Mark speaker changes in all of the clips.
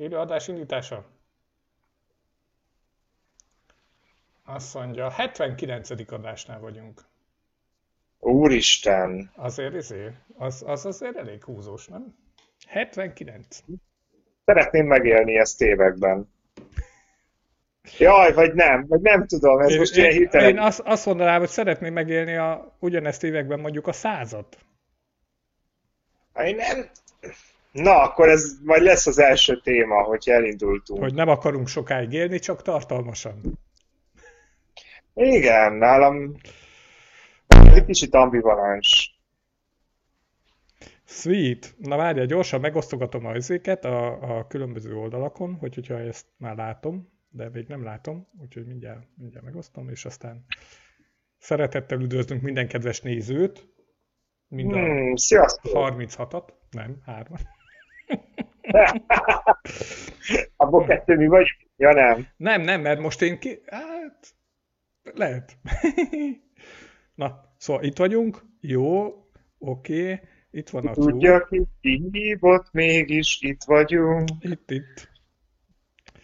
Speaker 1: Élő adás indítása? Azt mondja, 79. adásnál vagyunk.
Speaker 2: Úristen!
Speaker 1: Azért, azért, az, az azért elég húzós, nem? 79.
Speaker 2: Szeretném megélni ezt években. Jaj, vagy nem, vagy nem tudom, ez
Speaker 1: én,
Speaker 2: most ilyen hitelen.
Speaker 1: Én azt, azt mondanám, hogy szeretném megélni a, ugyanezt években mondjuk a százat.
Speaker 2: Én nem... Na, akkor ez majd lesz az első téma, hogy elindultunk.
Speaker 1: Hogy nem akarunk sokáig élni, csak tartalmasan.
Speaker 2: Igen, nálam egy kicsit ambivalens.
Speaker 1: Sweet. Na várjál, gyorsan megosztogatom a izéket a, a különböző oldalakon, hogy hogyha ezt már látom, de még nem látom, úgyhogy mindjárt, mindjárt megosztom, és aztán szeretettel üdvözlünk minden kedves nézőt, mind a
Speaker 2: Hmm, sziasztok!
Speaker 1: 36-at, nem, 3
Speaker 2: Abból kettő mi vagy? Ja nem.
Speaker 1: Nem, nem, mert most én ki... Hát... Lehet. Na, szóval itt vagyunk. Jó, oké. Itt van a túl.
Speaker 2: Tudja, ki hívott, mégis itt vagyunk.
Speaker 1: Itt, itt.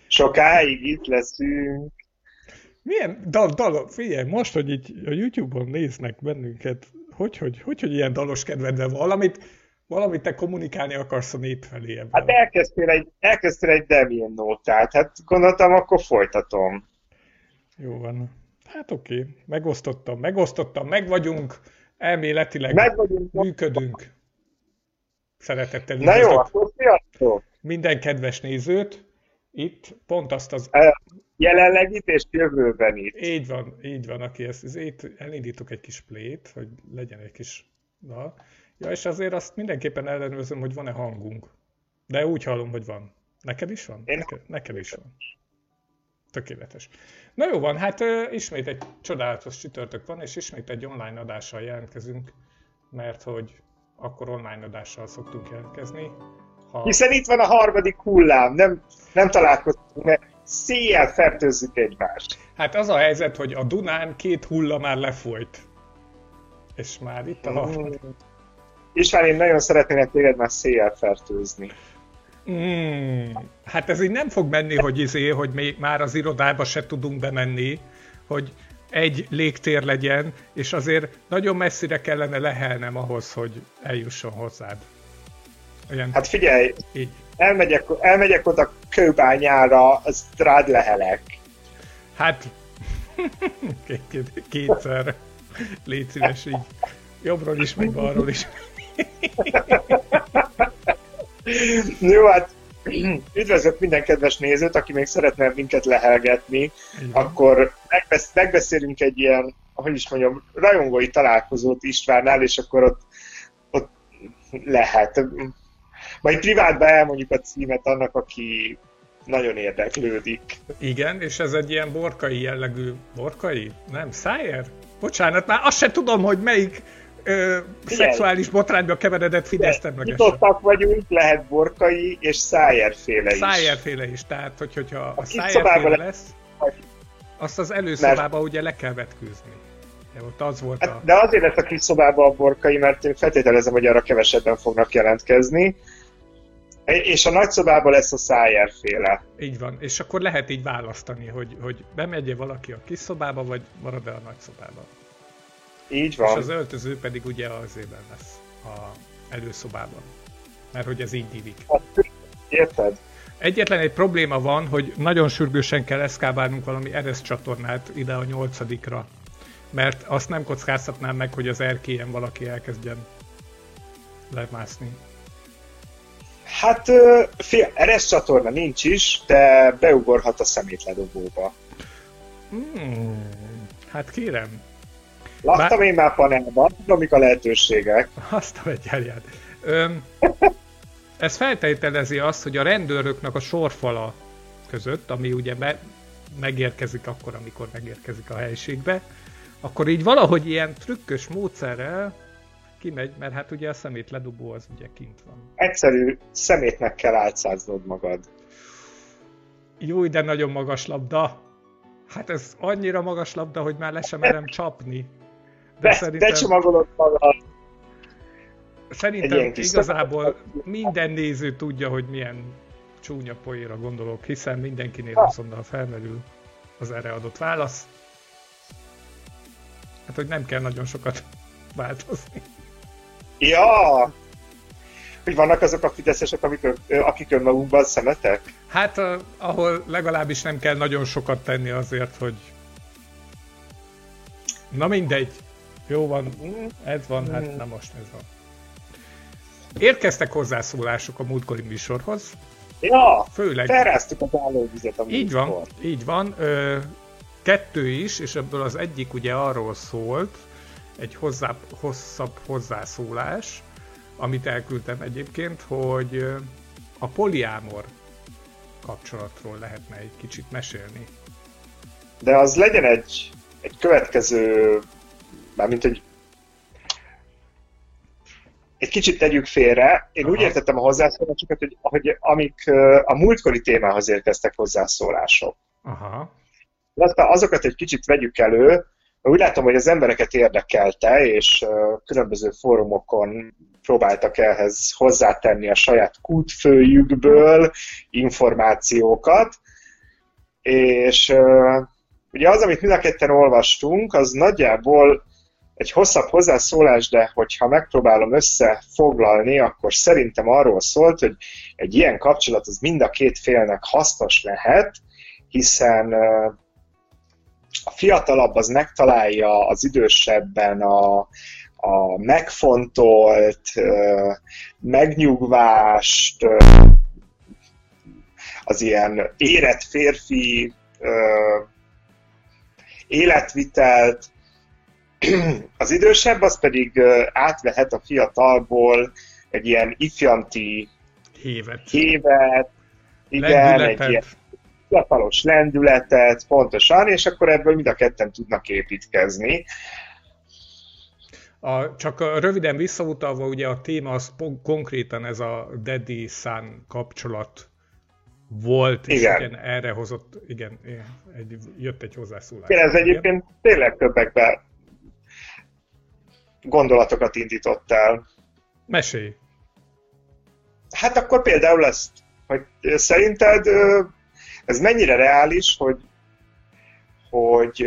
Speaker 2: Sokáig itt leszünk.
Speaker 1: Milyen dal, dal, figyelj, most, hogy így a YouTube-on néznek bennünket, hogy, hogy, hogy, hogy ilyen dalos kedvedben valamit, valamit te kommunikálni akarsz a nép felé ebben.
Speaker 2: Hát elkezdtél egy, elkezdtél egy Debian nótát, hát gondoltam, akkor folytatom.
Speaker 1: Jó van. Hát oké, megosztottam, megosztottam, meg vagyunk, elméletileg
Speaker 2: Meg vagyunk.
Speaker 1: működünk. Szeretettel
Speaker 2: Na jó, akkor sziasztok!
Speaker 1: minden kedves nézőt. Itt pont azt az...
Speaker 2: Jelenleg itt és jövőben itt.
Speaker 1: Így van, így van, aki ezt, ezt elindítok egy kis plét, hogy legyen egy kis... Na. Ja, és azért azt mindenképpen ellenőrzöm, hogy van-e hangunk. De úgy hallom, hogy van. Neked is van?
Speaker 2: Én...
Speaker 1: Neked, neked is van. Tökéletes. Na jó van, hát uh, ismét egy csodálatos csütörtök van, és ismét egy online adással jelentkezünk, mert hogy akkor online adással szoktunk jelentkezni.
Speaker 2: Ha... Hiszen itt van a harmadik hullám, nem, nem találkoztunk, mert széjjel fertőzzük egymást.
Speaker 1: Hát az a helyzet, hogy a Dunán két hulla már lefolyt. És már itt a harmadik.
Speaker 2: Már én nagyon szeretnének téged már széjjel fertőzni.
Speaker 1: Mm, hát ez így nem fog menni, hogy izé, hogy még már az irodába se tudunk bemenni, hogy egy légtér legyen, és azért nagyon messzire kellene lehelnem ahhoz, hogy eljusson hozzád.
Speaker 2: Olyan, hát figyelj, így. Elmegyek, elmegyek oda kőbányára, az rád lehelek.
Speaker 1: Hát, kétszer. Légy szíves így. Jobbról is, meg balról is.
Speaker 2: Jó, hát üdvözlök minden kedves nézőt, aki még szeretne minket lehelgetni, Igen. akkor megbesz- megbeszélünk egy ilyen, hogy is mondjam, rajongói találkozót Istvánnál, és akkor ott, ott lehet. Majd privátban elmondjuk a címet annak, aki nagyon érdeklődik.
Speaker 1: Igen, és ez egy ilyen borkai jellegű... Borkai? Nem, Szájer? Bocsánat, már azt sem tudom, hogy melyik ö, szexuális botrányba keveredett Fidesz
Speaker 2: termegesen. Nyitottak vagyunk, lehet Borkai és Szájerféle is.
Speaker 1: Szájerféle is, tehát hogy, hogyha a, a Szájerféle lesz, azt az előszobába mert... ugye le kell vetkőzni. De ott az volt
Speaker 2: hát,
Speaker 1: a...
Speaker 2: De azért lesz a kis szobába a Borkai, mert én feltételezem, hogy arra kevesebben fognak jelentkezni. És a nagyszobában lesz a szájerféle.
Speaker 1: Így van, és akkor lehet így választani, hogy, hogy bemegye valaki a kis szobába, vagy marad-e a nagyszobába.
Speaker 2: Így van.
Speaker 1: És az öltöző pedig ugye az ében lesz, a előszobában. Mert hogy ez így hívik.
Speaker 2: Érted?
Speaker 1: Egyetlen egy probléma van, hogy nagyon sürgősen kell eszkábálnunk valami RS csatornát ide a nyolcadikra. Mert azt nem kockáztatnám meg, hogy az erkélyen valaki elkezdjen lemászni.
Speaker 2: Hát, fél, RS csatorna nincs is, de beugorhat a szemétledobóba.
Speaker 1: Hmm, hát kérem.
Speaker 2: Láttam Bár... én már panelban, tudom, mik a lehetőségek.
Speaker 1: Azt a egyálját. ez feltételezi azt, hogy a rendőröknek a sorfala között, ami ugye be, megérkezik akkor, amikor megérkezik a helységbe, akkor így valahogy ilyen trükkös módszerrel kimegy, mert hát ugye a szemét ledobó az ugye kint van.
Speaker 2: Egyszerű szemétnek kell álcáznod magad.
Speaker 1: Jó, de nagyon magas labda. Hát ez annyira magas labda, hogy már le sem merem csapni.
Speaker 2: De szerintem... csomagolod magad.
Speaker 1: Szerintem igazából minden néző tudja, hogy milyen csúnya poéra gondolok, hiszen mindenkinél azonnal felmerül az erre adott válasz. Hát, hogy nem kell nagyon sokat változni.
Speaker 2: Ja! Hogy vannak azok a fideszesek, akik, akik önmagukban szemetek?
Speaker 1: Hát, ahol legalábbis nem kell nagyon sokat tenni azért, hogy... Na mindegy. Jó van, ez van, hát mm. na most ez van. Érkeztek hozzászólások a múltkori műsorhoz.
Speaker 2: Ja, Főleg. teráztuk az állóvizet a
Speaker 1: Így van, így van. Ö, kettő is, és ebből az egyik ugye arról szólt, egy hozzá, hosszabb hozzászólás, amit elküldtem egyébként, hogy a poliámor kapcsolatról lehetne egy kicsit mesélni.
Speaker 2: De az legyen egy, egy következő, mármint egy egy kicsit tegyük félre. Én Aha. úgy értettem a hozzászólásokat, hogy, hogy amik a múltkori témához érkeztek hozzászólások. Aha. Aztán azokat egy kicsit vegyük elő, úgy látom, hogy az embereket érdekelte, és különböző fórumokon próbáltak ehhez hozzátenni a saját kútfőjükből információkat, és ugye az, amit mind a ketten olvastunk, az nagyjából egy hosszabb hozzászólás, de hogyha megpróbálom összefoglalni, akkor szerintem arról szólt, hogy egy ilyen kapcsolat az mind a két félnek hasznos lehet, hiszen a fiatalabb az megtalálja az idősebben a, a megfontolt, megnyugvást, az ilyen érett férfi életvitelt, az idősebb az pedig átvehet a fiatalból egy ilyen ifjanti
Speaker 1: hévet,
Speaker 2: hévet igen, egy ilyen fiatalos lendületet, pontosan, és akkor ebből mind a ketten tudnak építkezni.
Speaker 1: A, csak röviden visszautalva, ugye a téma az konkrétan ez a Daddy Son kapcsolat volt, és igen. igen erre hozott, igen, egy, jött egy hozzászólás.
Speaker 2: Igen, ez igen. egyébként tényleg többekbe gondolatokat indított el.
Speaker 1: Mesélj!
Speaker 2: Hát akkor például ezt, hogy szerinted ez mennyire reális, hogy, hogy,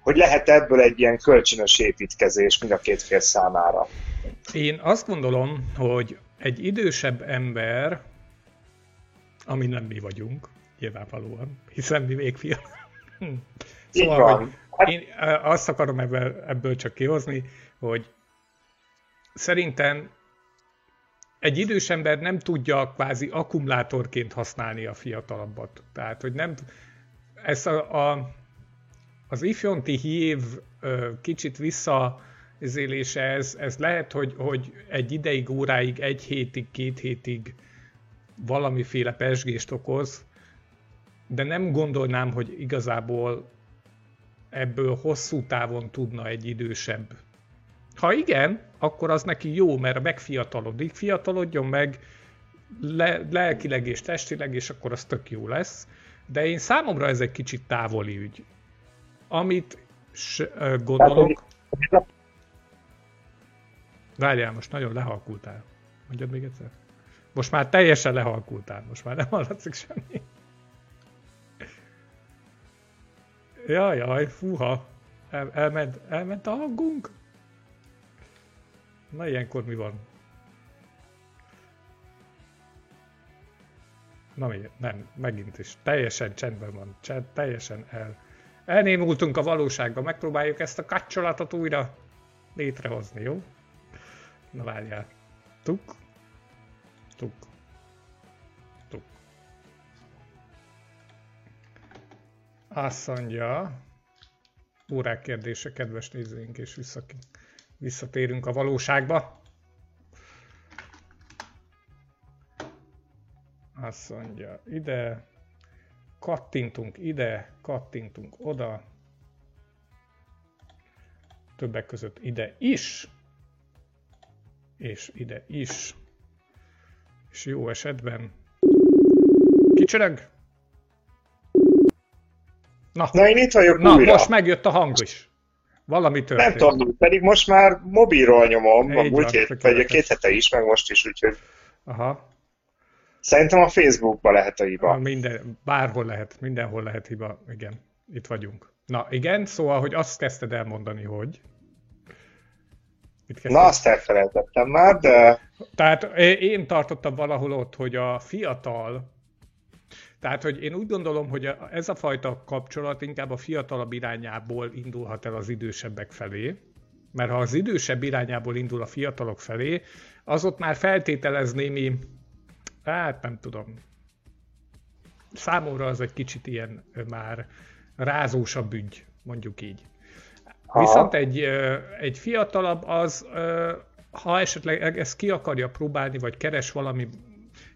Speaker 2: hogy lehet ebből egy ilyen kölcsönös építkezés mind a két fél számára?
Speaker 1: Én azt gondolom, hogy egy idősebb ember, ami nem mi vagyunk, nyilvánvalóan, hiszen mi még fiatal. szóval, hogy Hát... Én azt akarom ebből, ebből csak kihozni, hogy szerintem egy idős ember nem tudja kvázi akkumulátorként használni a fiatalabbat. Tehát, hogy nem... Ez a, a, az ifjonti hív kicsit vissza ez, ez lehet, hogy, hogy egy ideig, óráig, egy hétig, két hétig valamiféle pesgést okoz, de nem gondolnám, hogy igazából ebből hosszú távon tudna egy idősebb. Ha igen, akkor az neki jó, mert megfiatalodik, fiatalodjon meg le, lelkileg és testileg, és akkor az tök jó lesz. De én számomra ez egy kicsit távoli ügy. Amit s, gondolok... Várjál, most nagyon lehalkultál. Mondjad még egyszer. Most már teljesen lehalkultál, most már nem hallatszik semmi. Jaj, jaj, fúha. El, elment, elment a hangunk? Na ilyenkor mi van? Na mi? Nem, megint is. Teljesen csendben van. Csend, teljesen el. Elnémultunk a valóságba. Megpróbáljuk ezt a kapcsolatot újra létrehozni, jó? Na várjál. Tuk. Tuk. Azt mondja, órák kérdése, kedves nézőink, és visszatérünk a valóságba. Azt mondja, ide, kattintunk ide, kattintunk oda, többek között ide is, és ide is, és jó esetben kicsörög,
Speaker 2: Na, Na én itt vagyok
Speaker 1: Na,
Speaker 2: újra.
Speaker 1: most megjött a hang is. Valami történt.
Speaker 2: Nem tudom, pedig most már mobilról nyomom, a múlt hét, vagy a két hete is, meg most is, úgyhogy...
Speaker 1: Aha.
Speaker 2: Szerintem a Facebookban lehet a hiba.
Speaker 1: Minden, bárhol lehet, mindenhol lehet hiba, igen. Itt vagyunk. Na igen, szóval, hogy azt kezdted elmondani, hogy...
Speaker 2: Na, azt elfelejtettem már, de...
Speaker 1: Tehát én tartottam valahol ott, hogy a fiatal, tehát, hogy én úgy gondolom, hogy ez a fajta kapcsolat inkább a fiatalabb irányából indulhat el az idősebbek felé, mert ha az idősebb irányából indul a fiatalok felé, az ott már feltételez némi, hát nem tudom, számomra az egy kicsit ilyen már rázósabb ügy, mondjuk így. Aha. Viszont egy, egy fiatalabb az, ha esetleg ezt ki akarja próbálni, vagy keres valami,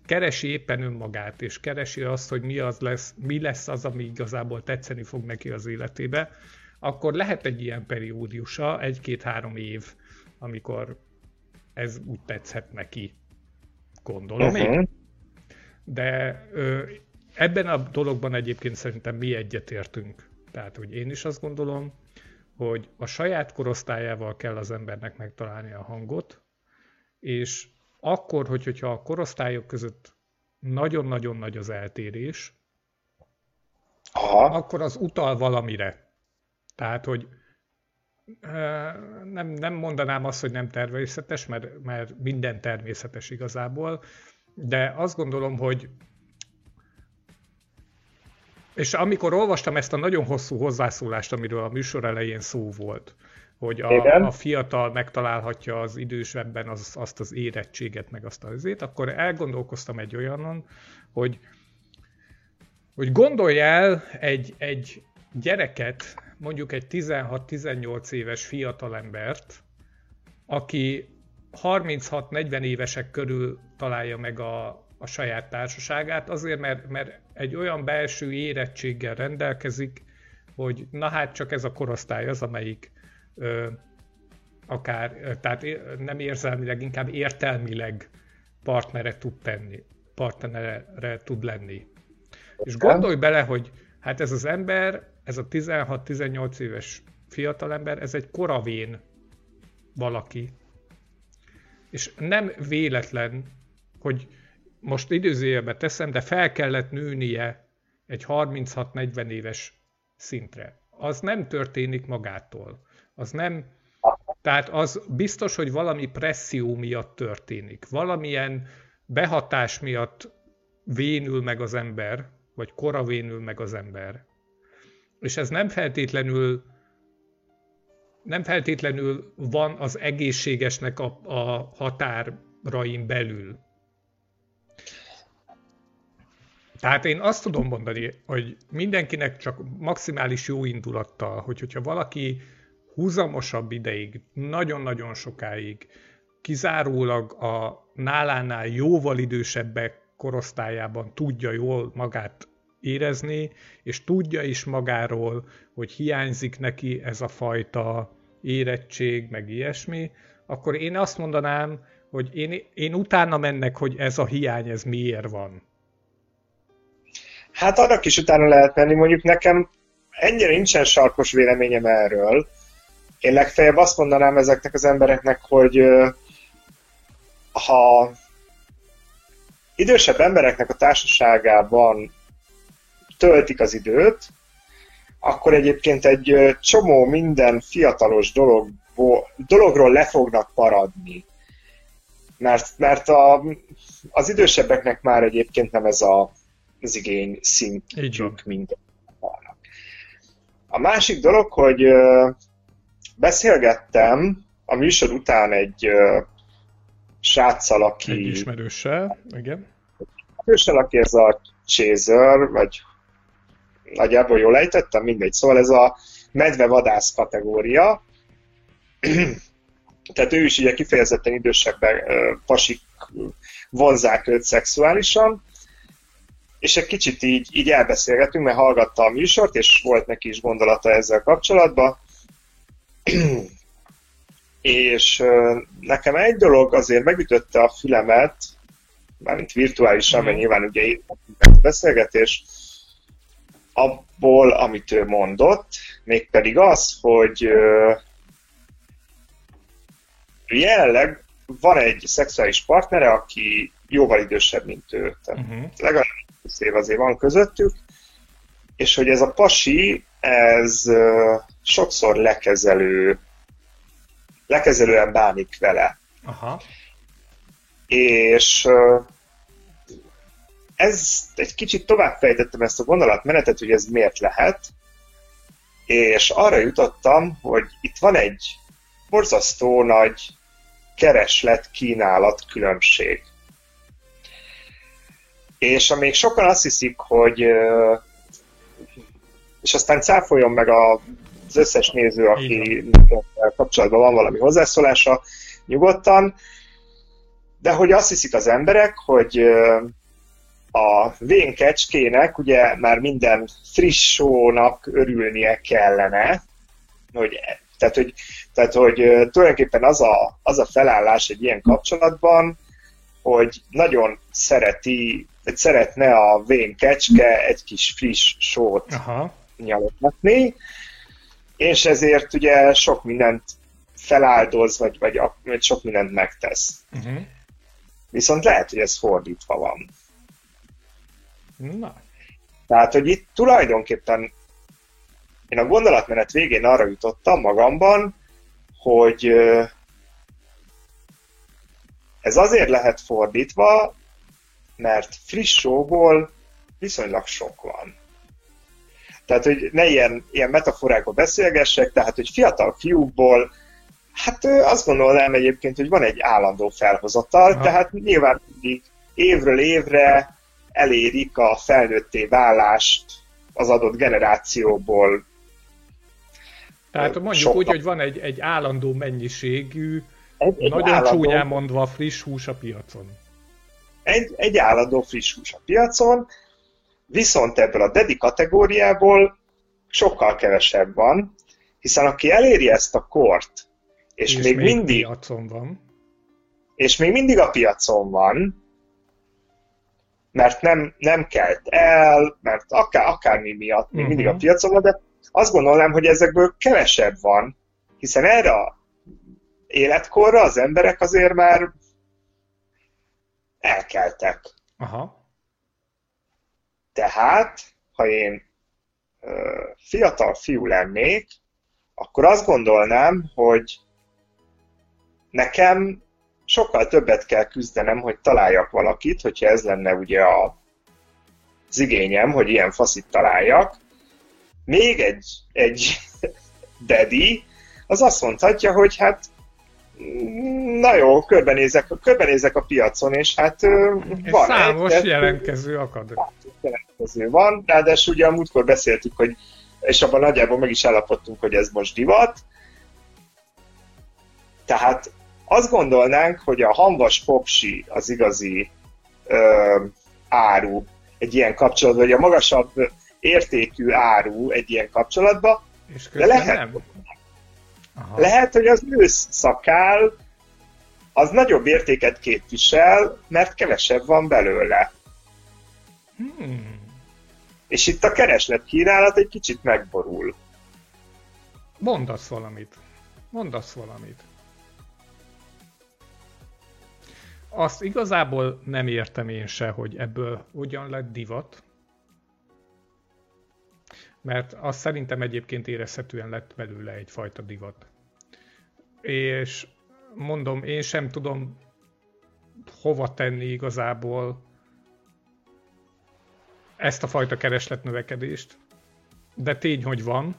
Speaker 1: keresi éppen önmagát, és keresi azt, hogy mi, az lesz, mi lesz az, ami igazából tetszeni fog neki az életébe, akkor lehet egy ilyen periódusa, egy-két-három év, amikor ez úgy tetszhet neki, gondolom uh-huh. én. De ö, ebben a dologban egyébként szerintem mi egyetértünk. Tehát, hogy én is azt gondolom, hogy a saját korosztályával kell az embernek megtalálni a hangot, és akkor, hogy, hogyha a korosztályok között nagyon-nagyon nagy az eltérés, Aha. akkor az utal valamire. Tehát, hogy nem, nem mondanám azt, hogy nem természetes, mert, mert minden természetes igazából, de azt gondolom, hogy és amikor olvastam ezt a nagyon hosszú hozzászólást, amiről a műsor elején szó volt, hogy a, a fiatal megtalálhatja az idősebben az, azt az érettséget, meg azt az azért, akkor elgondolkoztam egy olyanon, hogy, hogy gondolj el egy, egy gyereket, mondjuk egy 16-18 éves fiatalembert, aki 36-40 évesek körül találja meg a, a saját társaságát, azért, mert, mert egy olyan belső érettséggel rendelkezik, hogy na hát csak ez a korosztály az, amelyik akár, tehát nem érzelmileg, inkább értelmileg partnere tud tenni, partnere tud lenni. És gondolj bele, hogy hát ez az ember, ez a 16-18 éves fiatalember, ez egy koravén valaki. És nem véletlen, hogy most időzőjelbe teszem, de fel kellett nőnie egy 36-40 éves szintre. Az nem történik magától. Az nem, tehát az biztos, hogy valami presszió miatt történik. Valamilyen behatás miatt vénül meg az ember, vagy kora vénül meg az ember. És ez nem feltétlenül nem feltétlenül van az egészségesnek a, a határain belül. Tehát én azt tudom mondani, hogy mindenkinek csak maximális jó indulattal, hogy hogyha valaki húzamosabb ideig, nagyon-nagyon sokáig, kizárólag a nálánál jóval idősebbek korosztályában tudja jól magát érezni, és tudja is magáról, hogy hiányzik neki ez a fajta érettség, meg ilyesmi, akkor én azt mondanám, hogy én, én utána mennek, hogy ez a hiány, ez miért van.
Speaker 2: Hát annak is utána lehet menni, mondjuk nekem ennyire nincsen sarkos véleményem erről. Én legfeljebb azt mondanám ezeknek az embereknek, hogy ha idősebb embereknek a társaságában töltik az időt, akkor egyébként egy csomó minden fiatalos dologból, dologról le fognak paradni. Mert, mert a, az idősebbeknek már egyébként nem ez a az igény szintjük minden. A másik dolog, hogy beszélgettem a műsor után egy sráccal, aki...
Speaker 1: Egy ismerőssel, igen.
Speaker 2: Ismerőssel, aki ez a Chaser, vagy nagyjából jól ejtettem, mindegy. Szóval ez a medve-vadász kategória. Tehát ő is ugye kifejezetten idősebben pasik vonzák őt szexuálisan, és egy kicsit így, így elbeszélgetünk, mert hallgatta a műsort, és volt neki is gondolata ezzel kapcsolatban. és nekem egy dolog azért megütötte a fülemet, mármint virtuálisan, mert mhm. nyilván ugye a beszélgetés, abból, amit ő mondott, mégpedig az, hogy jelenleg van egy szexuális partnere, aki jóval idősebb, mint ő. Tehát uh-huh. legalább 20 év azért van közöttük, és hogy ez a pasi, ez sokszor lekezelő, lekezelően bánik vele. Aha. És ez egy kicsit tovább fejtettem ezt a gondolatmenetet, hogy ez miért lehet, és arra jutottam, hogy itt van egy borzasztó nagy kereslet-kínálat különbség. És amíg sokan azt hiszik, hogy és aztán cáfoljon meg az összes néző, aki kapcsolatban van valami hozzászólása, nyugodtan, de hogy azt hiszik az emberek, hogy a vén kecskének ugye már minden friss sónak örülnie kellene, hogy, tehát, hogy, tehát, hogy tulajdonképpen az a, az a felállás egy ilyen kapcsolatban, hogy nagyon szereti, szeretne a vén kecske egy kis friss sót. Aha. Nyalogatni, és ezért ugye sok mindent feláldoz, vagy, vagy, vagy sok mindent megtesz. Uh-huh. Viszont lehet, hogy ez fordítva van. Na. Tehát, hogy itt tulajdonképpen én a gondolatmenet végén arra jutottam magamban, hogy ez azért lehet fordítva, mert friss sóból viszonylag sok van. Tehát, hogy ne ilyen, ilyen metaforákba beszélgessek, tehát, hogy fiatal fiúkból, hát azt gondolnám egyébként, hogy van egy állandó felhozatal, Aha. tehát nyilván mindig évről évre elérik a felnőtté válást az adott generációból.
Speaker 1: Tehát mondjuk sokkal. úgy, hogy van egy, egy állandó mennyiségű, egy, egy nagyon állandó, csúnyán mondva friss hús a piacon.
Speaker 2: Egy, egy állandó friss hús a piacon, viszont ebből a dedi kategóriából sokkal kevesebb van, hiszen aki eléri ezt a kort, és, és még, még mindig
Speaker 1: piacon van,
Speaker 2: és még mindig a piacon van, mert nem, nem kelt el, mert akár, akármi miatt még uh-huh. mindig a mhm. piacon van, de azt gondolnám, hogy ezekből kevesebb van, hiszen erre a életkorra az emberek azért már elkeltek. Aha. Tehát, ha én fiatal fiú lennék, akkor azt gondolnám, hogy nekem sokkal többet kell küzdenem, hogy találjak valakit, hogyha ez lenne ugye a, az igényem, hogy ilyen faszit találjak. Még egy, egy dedi, az azt mondhatja, hogy hát na jó, körbenézek, körbenézek a piacon, és hát
Speaker 1: egy van számos egy, jelentkező akad.
Speaker 2: Jelentkező van, ráadásul ugye a múltkor beszéltük, hogy és abban nagyjából meg is állapodtunk, hogy ez most divat. Tehát azt gondolnánk, hogy a hamvas popsi az igazi ö, áru egy ilyen kapcsolatban, vagy a magasabb értékű áru egy ilyen kapcsolatban,
Speaker 1: és de lehet, nem.
Speaker 2: Aha. lehet, hogy az ősz szakál az nagyobb értéket képvisel, mert kevesebb van belőle. Hmm. És itt a kereslet kínálat egy kicsit megborul.
Speaker 1: Mondasz valamit. Mondasz valamit. azt igazából nem értem én se, hogy ebből hogyan lett divat. Mert azt szerintem egyébként érezhetően lett belőle egyfajta divat. És mondom, én sem tudom hova tenni igazából ezt a fajta keresletnövekedést. De tény, hogy van.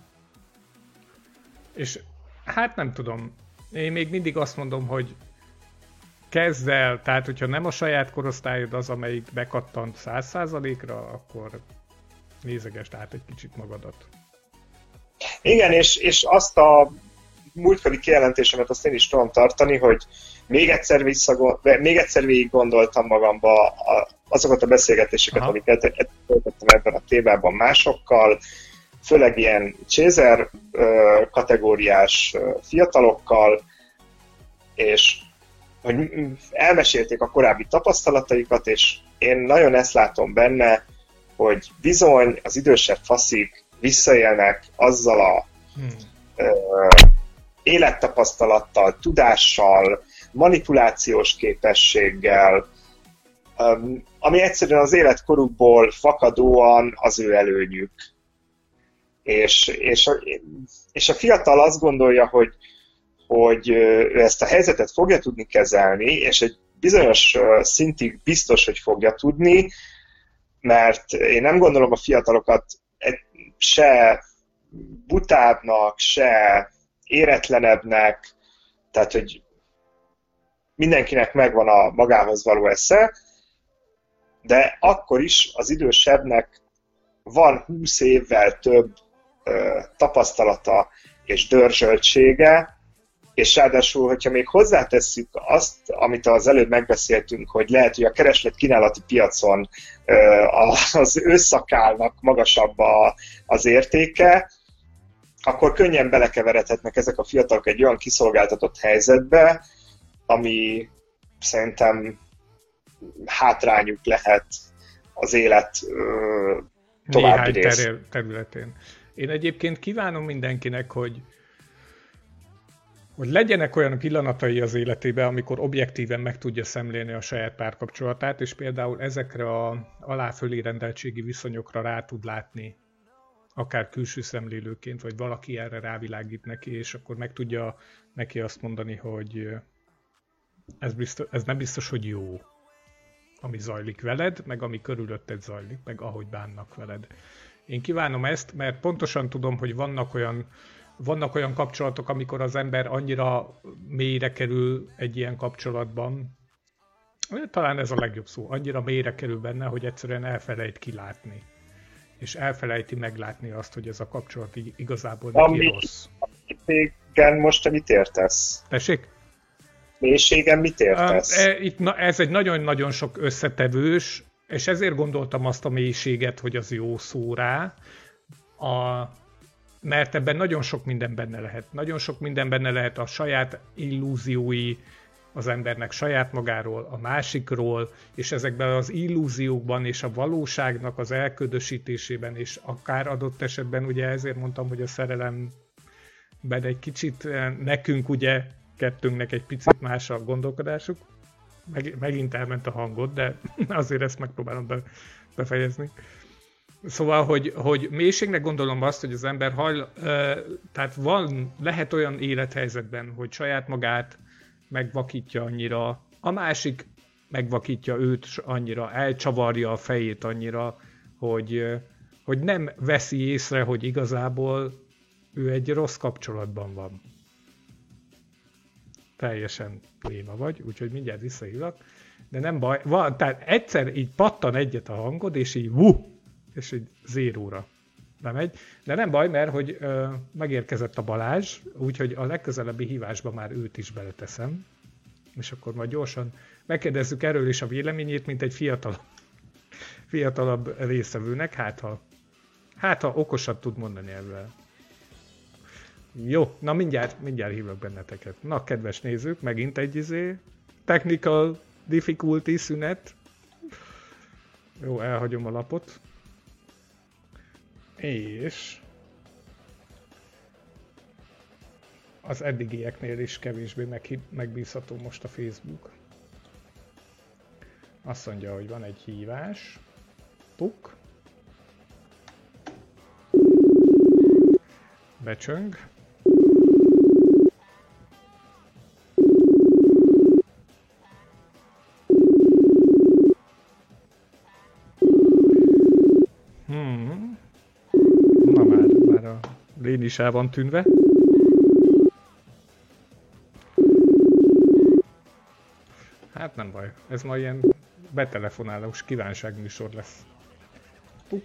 Speaker 1: És hát nem tudom. Én még mindig azt mondom, hogy kezd el, tehát hogyha nem a saját korosztályod az, amelyik bekattant 100%-ra, akkor nézegesd át egy kicsit magadat.
Speaker 2: Igen, és, és azt a múltkori kijelentésemet azt én is tudom tartani, hogy még egyszer, visszagond, még egyszer végig gondoltam magamba a, azokat a beszélgetéseket, Aha. amiket töltöttem ebben a témában másokkal, főleg ilyen Chaser kategóriás fiatalokkal, és hogy elmesélték a korábbi tapasztalataikat, és én nagyon ezt látom benne, hogy bizony az idősebb faszik visszaélnek azzal a hmm. ö, élettapasztalattal, tudással, manipulációs képességgel, um, ami egyszerűen az életkorukból fakadóan az ő előnyük. És, és, a, és a fiatal azt gondolja, hogy, hogy ő ezt a helyzetet fogja tudni kezelni, és egy bizonyos szintig biztos, hogy fogja tudni, mert én nem gondolom a fiatalokat se butábbnak, se éretlenebbnek, tehát, hogy mindenkinek megvan a magához való esze, de akkor is az idősebbnek van 20 évvel több ö, tapasztalata és dörzsöltsége, és ráadásul, hogyha még hozzátesszük azt, amit az előbb megbeszéltünk, hogy lehet, hogy a kereslet kínálati piacon az őszakálnak magasabb az értéke, akkor könnyen belekeveredhetnek ezek a fiatalok egy olyan kiszolgáltatott helyzetbe, ami szerintem hátrányuk lehet az élet további rész.
Speaker 1: területén. Én egyébként kívánom mindenkinek, hogy hogy legyenek olyan pillanatai az életében, amikor objektíven meg tudja szemlélni a saját párkapcsolatát, és például ezekre a aláfölé rendeltségi viszonyokra rá tud látni, akár külső szemlélőként, vagy valaki erre rávilágít neki, és akkor meg tudja neki azt mondani, hogy ez, biztos, ez nem biztos, hogy jó, ami zajlik veled, meg ami körülötted zajlik, meg ahogy bánnak veled. Én kívánom ezt, mert pontosan tudom, hogy vannak olyan vannak olyan kapcsolatok, amikor az ember annyira mélyre kerül egy ilyen kapcsolatban, talán ez a legjobb szó, annyira mélyre kerül benne, hogy egyszerűen elfelejt kilátni. És elfelejti meglátni azt, hogy ez a kapcsolat igazából neki Ami rossz.
Speaker 2: Igen, most mit értesz?
Speaker 1: Tessék?
Speaker 2: Mélységen mit értesz?
Speaker 1: E, itt, na, ez egy nagyon-nagyon sok összetevős, és ezért gondoltam azt a mélységet, hogy az jó szó rá. A, mert ebben nagyon sok minden benne lehet. Nagyon sok minden benne lehet a saját illúziói az embernek saját magáról, a másikról, és ezekben az illúziókban és a valóságnak az elködösítésében, és akár adott esetben, ugye ezért mondtam, hogy a szerelemben egy kicsit eh, nekünk ugye, kettőnknek egy picit más a gondolkodásuk, Meg, megint elment a hangod, de azért ezt megpróbálom be, befejezni. Szóval, hogy, hogy mélységnek gondolom azt, hogy az ember hajl, tehát van, lehet olyan élethelyzetben, hogy saját magát megvakítja annyira, a másik megvakítja őt annyira, elcsavarja a fejét annyira, hogy, hogy nem veszi észre, hogy igazából ő egy rossz kapcsolatban van. Teljesen pléma vagy, úgyhogy mindjárt visszahívlak. De nem baj, van, tehát egyszer így pattan egyet a hangod, és így vuh, és egy zéróra bemegy. De nem baj, mert hogy ö, megérkezett a Balázs, úgyhogy a legközelebbi hívásba már őt is beleteszem, és akkor majd gyorsan megkérdezzük erről is a véleményét, mint egy fiatal, fiatalabb részevőnek, hát ha, hát ha okosat tud mondani ebben. Jó, na mindjárt, mindjárt hívok benneteket. Na, kedves nézők, megint egy izé, technical difficulty szünet. Jó, elhagyom a lapot. És az eddigieknél is kevésbé megbízható most a Facebook. Azt mondja, hogy van egy hívás. Tuk. Becsöng. Lén is el van tűnve. Hát nem baj, ez ma ilyen betelefonálós kívánságműsor lesz. Puk.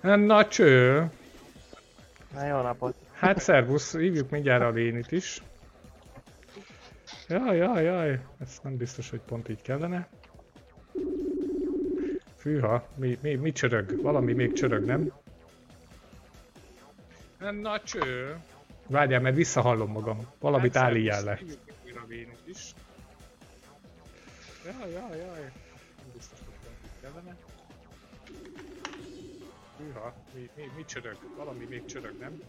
Speaker 1: Na cső!
Speaker 3: Na jó napot!
Speaker 1: Hát szervusz, hívjuk mindjárt a Lénit is. Jaj, jaj, jaj, ez nem biztos, hogy pont így kellene. Fűha, mi, mi, mi csörög? Valami még csörög, nem? Na cső! Várjál, mert visszahallom magam. Valamit hát, állíjál le. Jaj, jaj, jaj. Nem biztos, hogy pont így kellene. Hűha, mi, mi, mi csörög? Valami még csörög, nem?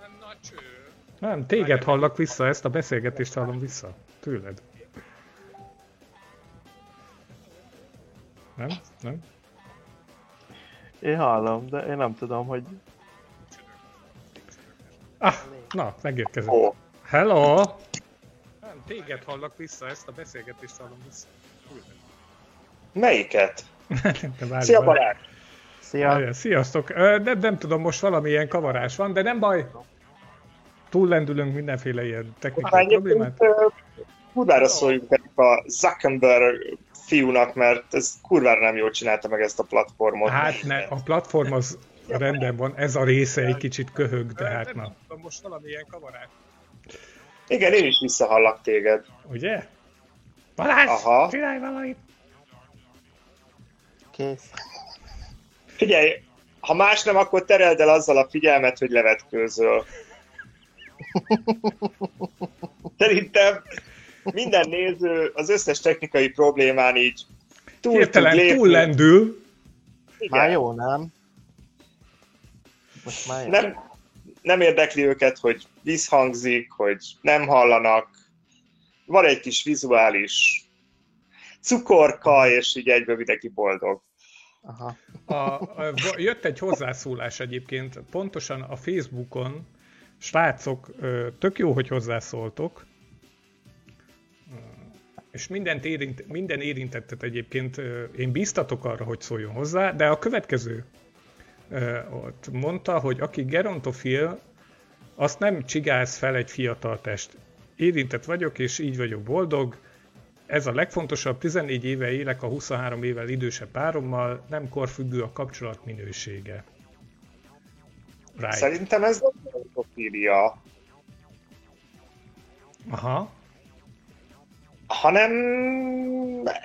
Speaker 1: Nem, nagy cső. Nem, téged hallak vissza, ezt a beszélgetést hallom vissza. Tőled. Nem? Nem?
Speaker 3: Én hallom, de én nem tudom, hogy...
Speaker 1: Ah, na, megérkezett.
Speaker 2: Ó,
Speaker 1: Hello! Nem, téged hallak vissza, ezt a beszélgetést hallom vissza. Tőled.
Speaker 2: melyiket? Szia. Balázs!
Speaker 3: Szia!
Speaker 1: Sziasztok! Nem, nem tudom, most valamilyen kavarás van, de nem baj. Túllendülünk mindenféle ilyen technikai problémát.
Speaker 2: Kurvára szóljunk ennek a Zuckerberg fiúnak, mert ez kurvára nem jól csinálta meg ezt a platformot.
Speaker 1: Hát ne, a platform az rendben van, ez a része egy kicsit köhög, de hát na. Most valamilyen kavarás.
Speaker 2: Igen, én is visszahallak téged.
Speaker 1: Ugye? Balázs,
Speaker 2: Aha.
Speaker 1: csinálj valamit!
Speaker 3: Kész.
Speaker 2: Figyelj, ha más nem, akkor tereld el azzal a figyelmet, hogy levetkőzöl. Szerintem minden néző az összes technikai problémán így túl
Speaker 1: Hirtelen túllendül,
Speaker 2: Igen.
Speaker 3: Már jó, nem? Most már jó.
Speaker 2: nem, nem érdekli őket, hogy visszhangzik, hogy nem hallanak. Van egy kis vizuális cukorka, és így egyből mindenki boldog.
Speaker 3: Aha.
Speaker 1: A, a, jött egy hozzászólás egyébként, pontosan a Facebookon, srácok, tök jó, hogy hozzászóltok, és mindent érint, minden érintettet egyébként én bíztatok arra, hogy szóljon hozzá, de a következő ott mondta, hogy aki gerontofil, azt nem csigálsz fel egy fiatal test. Érintett vagyok, és így vagyok boldog, ez a legfontosabb, 14 éve élek a 23 évvel idősebb párommal, nem korfüggő a kapcsolat minősége. Right.
Speaker 2: Szerintem ez nem profília,
Speaker 1: Aha.
Speaker 2: hanem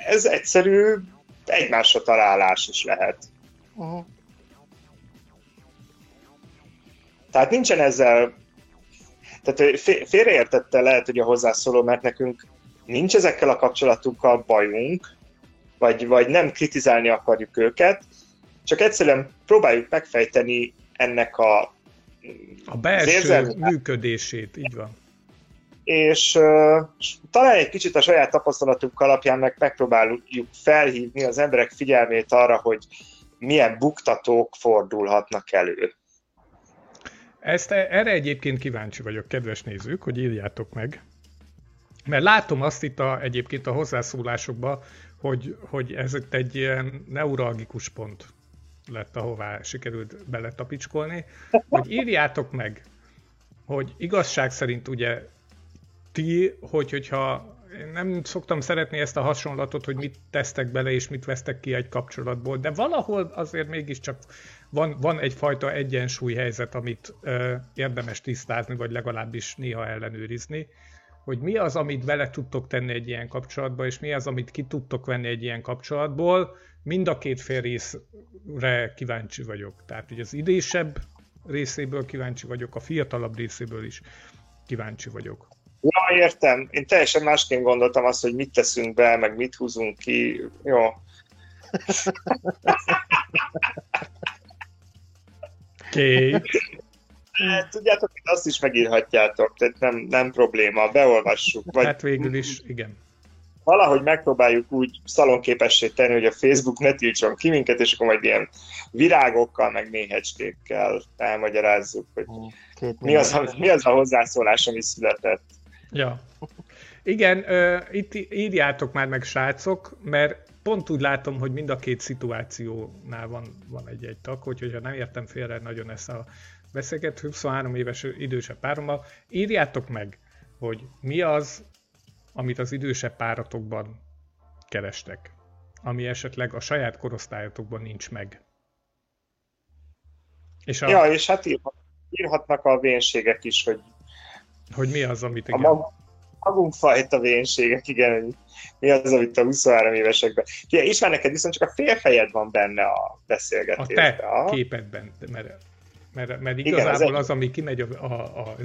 Speaker 2: ez egyszerű egymásra találás is lehet.
Speaker 3: Uh-huh.
Speaker 2: Tehát nincsen ezzel, tehát fé- félreértette lehet, hogy a hozzászóló, mert nekünk nincs ezekkel a kapcsolatunkkal bajunk, vagy, vagy nem kritizálni akarjuk őket, csak egyszerűen próbáljuk megfejteni ennek a
Speaker 1: A belső
Speaker 2: érzelmi-
Speaker 1: működését, így van.
Speaker 2: és uh, talán egy kicsit a saját tapasztalatunk alapján meg megpróbáljuk felhívni az emberek figyelmét arra, hogy milyen buktatók fordulhatnak elő.
Speaker 1: Ezt, erre egyébként kíváncsi vagyok, kedves nézők, hogy írjátok meg. Mert látom azt itt a, egyébként a hozzászólásokban, hogy, hogy ez itt egy ilyen neuralgikus pont lett, ahová sikerült beletapicskolni, hogy írjátok meg, hogy igazság szerint ugye ti, hogy, hogyha én nem szoktam szeretni ezt a hasonlatot, hogy mit tesztek bele és mit vesztek ki egy kapcsolatból, de valahol azért mégiscsak van, van egyfajta egyensúlyhelyzet, amit ö, érdemes tisztázni, vagy legalábbis néha ellenőrizni, hogy mi az, amit bele tudtok tenni egy ilyen kapcsolatba, és mi az, amit ki tudtok venni egy ilyen kapcsolatból. Mind a két fél részre kíváncsi vagyok. Tehát, hogy az idősebb részéből kíváncsi vagyok, a fiatalabb részéből is kíváncsi vagyok.
Speaker 2: Ja, értem. Én teljesen másként gondoltam azt, hogy mit teszünk be, meg mit húzunk ki. Jó.
Speaker 1: Oké. Okay.
Speaker 2: Hát, tudjátok, azt is megírhatjátok, tehát nem, nem probléma, beolvassuk. Vagy
Speaker 1: Hát végül is, igen.
Speaker 2: Valahogy megpróbáljuk úgy szalonképessé tenni, hogy a Facebook ne tiltson ki minket, és akkor majd ilyen virágokkal, meg méhecskékkel elmagyarázzuk, hogy
Speaker 3: Két
Speaker 2: mi az, a, mi az a hozzászólás, ami született.
Speaker 1: Ja. Igen, ö, itt írjátok már meg, srácok, mert pont úgy látom, hogy mind a két szituációnál van, van egy-egy tag, hogy, hogyha nem értem félre nagyon ezt a beszélget 23 éves idősebb párommal, írjátok meg, hogy mi az, amit az idősebb páratokban kerestek, ami esetleg a saját korosztályotokban nincs meg. És a,
Speaker 2: Ja, és hát írhat, írhatnak a vénségek is, hogy
Speaker 1: hogy mi az, amit
Speaker 2: a
Speaker 1: igen.
Speaker 2: mag, magunk fajta vénségek, igen, hogy mi az, amit a 23 évesekben. Fia, és már neked viszont csak a félfejed van benne a
Speaker 1: A
Speaker 2: beszélgetésben.
Speaker 1: te
Speaker 2: Aha.
Speaker 1: képedben, mert, mert, mert
Speaker 2: Igen, az
Speaker 1: igazából
Speaker 2: egy-
Speaker 1: az, ami kimegy a, a, a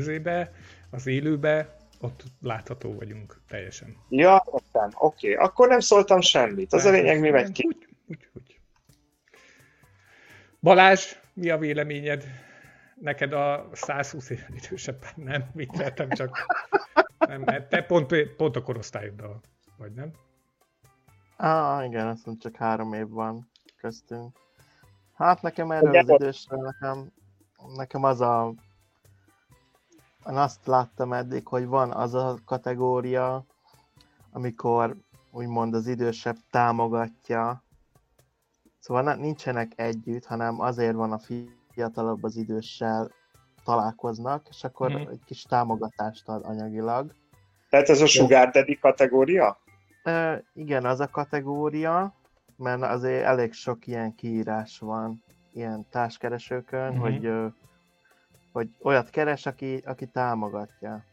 Speaker 1: az élőbe, ott látható vagyunk teljesen.
Speaker 2: Ja, értem, oké. Akkor nem szóltam semmit. Az a lényeg, mi megy ki.
Speaker 1: Úgy, úgy, úgy. Balázs, mi a véleményed? Neked a 120 év idősebb nem, mit lehetem csak... Nem, mert te pont, pont a korosztályoddal vagy, nem?
Speaker 3: Ah, igen, azt mondom, csak három év van köztünk. Hát nekem erről az idősre, nekem, nekem az a... Én azt láttam eddig, hogy van az a kategória, amikor úgymond az idősebb támogatja. Szóval nincsenek együtt, hanem azért van a fiatalabb az időssel találkoznak, és akkor mm. egy kis támogatást ad anyagilag.
Speaker 2: Tehát ez a sugar daddy kategória?
Speaker 3: E, igen, az a kategória, mert azért elég sok ilyen kiírás van ilyen társkeresőkön, mm-hmm. hogy, hogy olyat keres, aki, aki támogatja,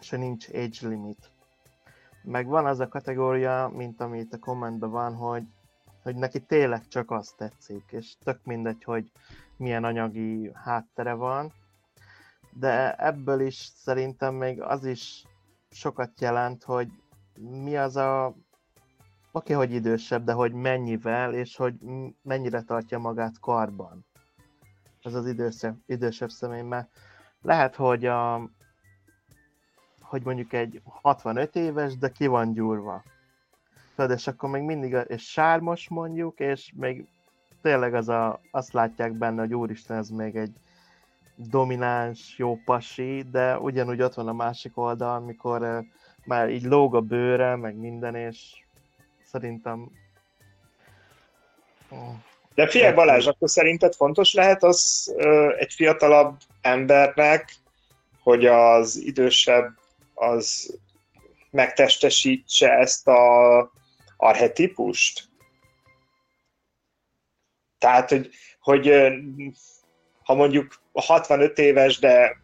Speaker 3: és nincs age limit. Meg van az a kategória, mint amit a kommentben van, hogy, hogy neki tényleg csak azt tetszik, és tök mindegy, hogy milyen anyagi háttere van, de ebből is szerintem még az is sokat jelent, hogy mi az a oké, hogy idősebb, de hogy mennyivel, és hogy mennyire tartja magát karban. Ez az idősebb, idősebb személy, mert lehet, hogy a, hogy mondjuk egy 65 éves, de ki van gyúrva. Tudod, és akkor még mindig, és sármos mondjuk, és még tényleg az a, azt látják benne, hogy úristen, ez még egy domináns, jó pasi, de ugyanúgy ott van a másik oldal, amikor már így lóg a bőre, meg minden, és szerintem...
Speaker 2: De figyelj Balázs, akkor szerinted fontos lehet az uh, egy fiatalabb embernek, hogy az idősebb az megtestesítse ezt a arhetipust? Tehát, hogy, hogy ha mondjuk 65 éves, de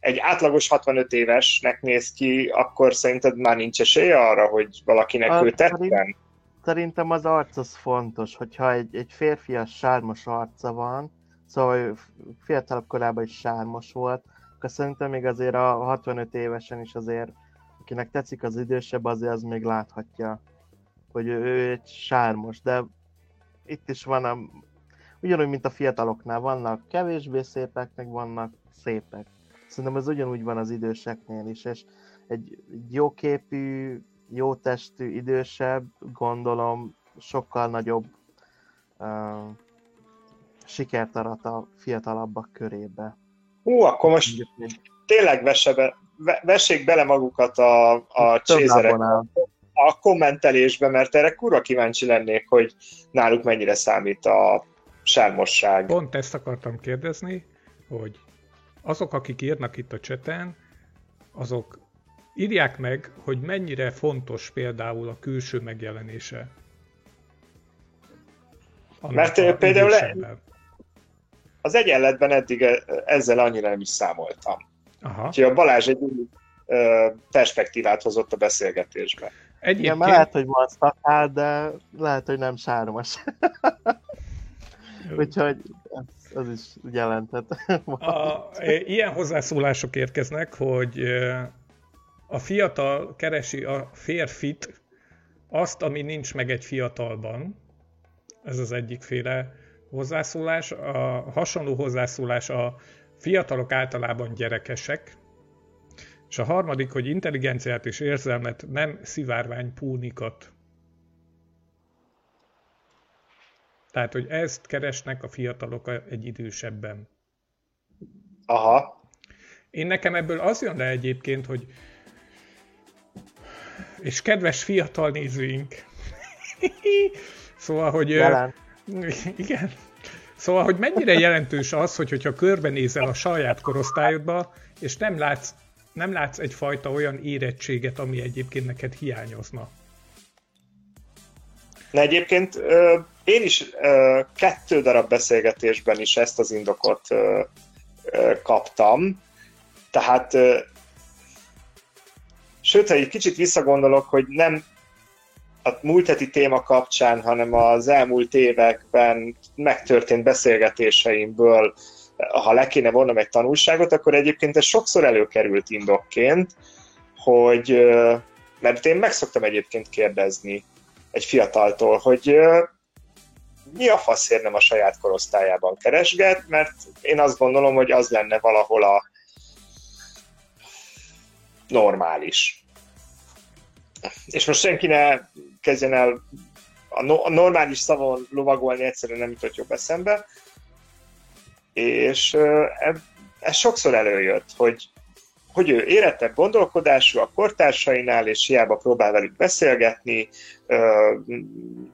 Speaker 2: egy átlagos 65 évesnek néz ki, akkor szerinted már nincs esélye arra, hogy valakinek a, ő tetten?
Speaker 3: Szerintem az arc az fontos, hogyha egy, egy férfias sármos arca van, szóval fiatalabb korában is sármos volt, akkor szerintem még azért a 65 évesen is azért, akinek tetszik az idősebb, azért az még láthatja, hogy ő, ő egy sármos, de itt is van a, ugyanúgy, mint a fiataloknál, vannak kevésbé szépek, meg vannak szépek. Szerintem ez ugyanúgy van az időseknél is, és egy jóképű, jó testű, idősebb, gondolom sokkal nagyobb uh, sikert arat a fiatalabbak körébe.
Speaker 2: Hú, akkor most tényleg vesse be, vessék bele magukat a, a csézerek a kommentelésbe, mert erre kurva kíváncsi lennék, hogy náluk mennyire számít a sármosság.
Speaker 1: Pont ezt akartam kérdezni, hogy azok, akik írnak itt a cseten, azok írják meg, hogy mennyire fontos például a külső megjelenése.
Speaker 2: Mert például le, az egyenletben eddig e- ezzel annyira nem is számoltam. Aha. Úgyhogy a Balázs egy új perspektívát hozott a beszélgetésbe.
Speaker 3: Egyébként... Igen, lehet, hogy masztatál, de lehet, hogy nem sármas. Úgyhogy ez, az is jelenthet.
Speaker 1: a, ilyen hozzászólások érkeznek, hogy a fiatal keresi a férfit, azt, ami nincs meg egy fiatalban. Ez az egyik féle hozzászólás. A hasonló hozzászólás a fiatalok általában gyerekesek, és a harmadik, hogy intelligenciát és érzelmet, nem szivárvány púnikat. Tehát, hogy ezt keresnek a fiatalok egy idősebben.
Speaker 2: Aha.
Speaker 1: Én nekem ebből az jön le egyébként, hogy és kedves fiatal nézőink, szóval, hogy... Jelen. Igen. Szóval, hogy mennyire jelentős az, hogy, hogyha körbenézel a saját korosztályodba, és nem látsz nem látsz egyfajta olyan érettséget, ami egyébként neked hiányozna?
Speaker 2: Na egyébként én is kettő darab beszélgetésben is ezt az indokot kaptam. Tehát sőt, ha egy kicsit visszagondolok, hogy nem a múlt heti téma kapcsán, hanem az elmúlt években megtörtént beszélgetéseimből ha le kéne vonnom egy tanulságot, akkor egyébként ez sokszor előkerült indokként, hogy, mert én meg szoktam egyébként kérdezni egy fiataltól, hogy mi a faszért nem a saját korosztályában keresget, mert én azt gondolom, hogy az lenne valahol a normális. És most senki ne kezdjen el a, no- a normális szavon lovagolni, egyszerűen nem jutott jobb eszembe. És ez, ez sokszor előjött, hogy hogy ő érettebb gondolkodású a kortársainál, és hiába próbál velük beszélgetni,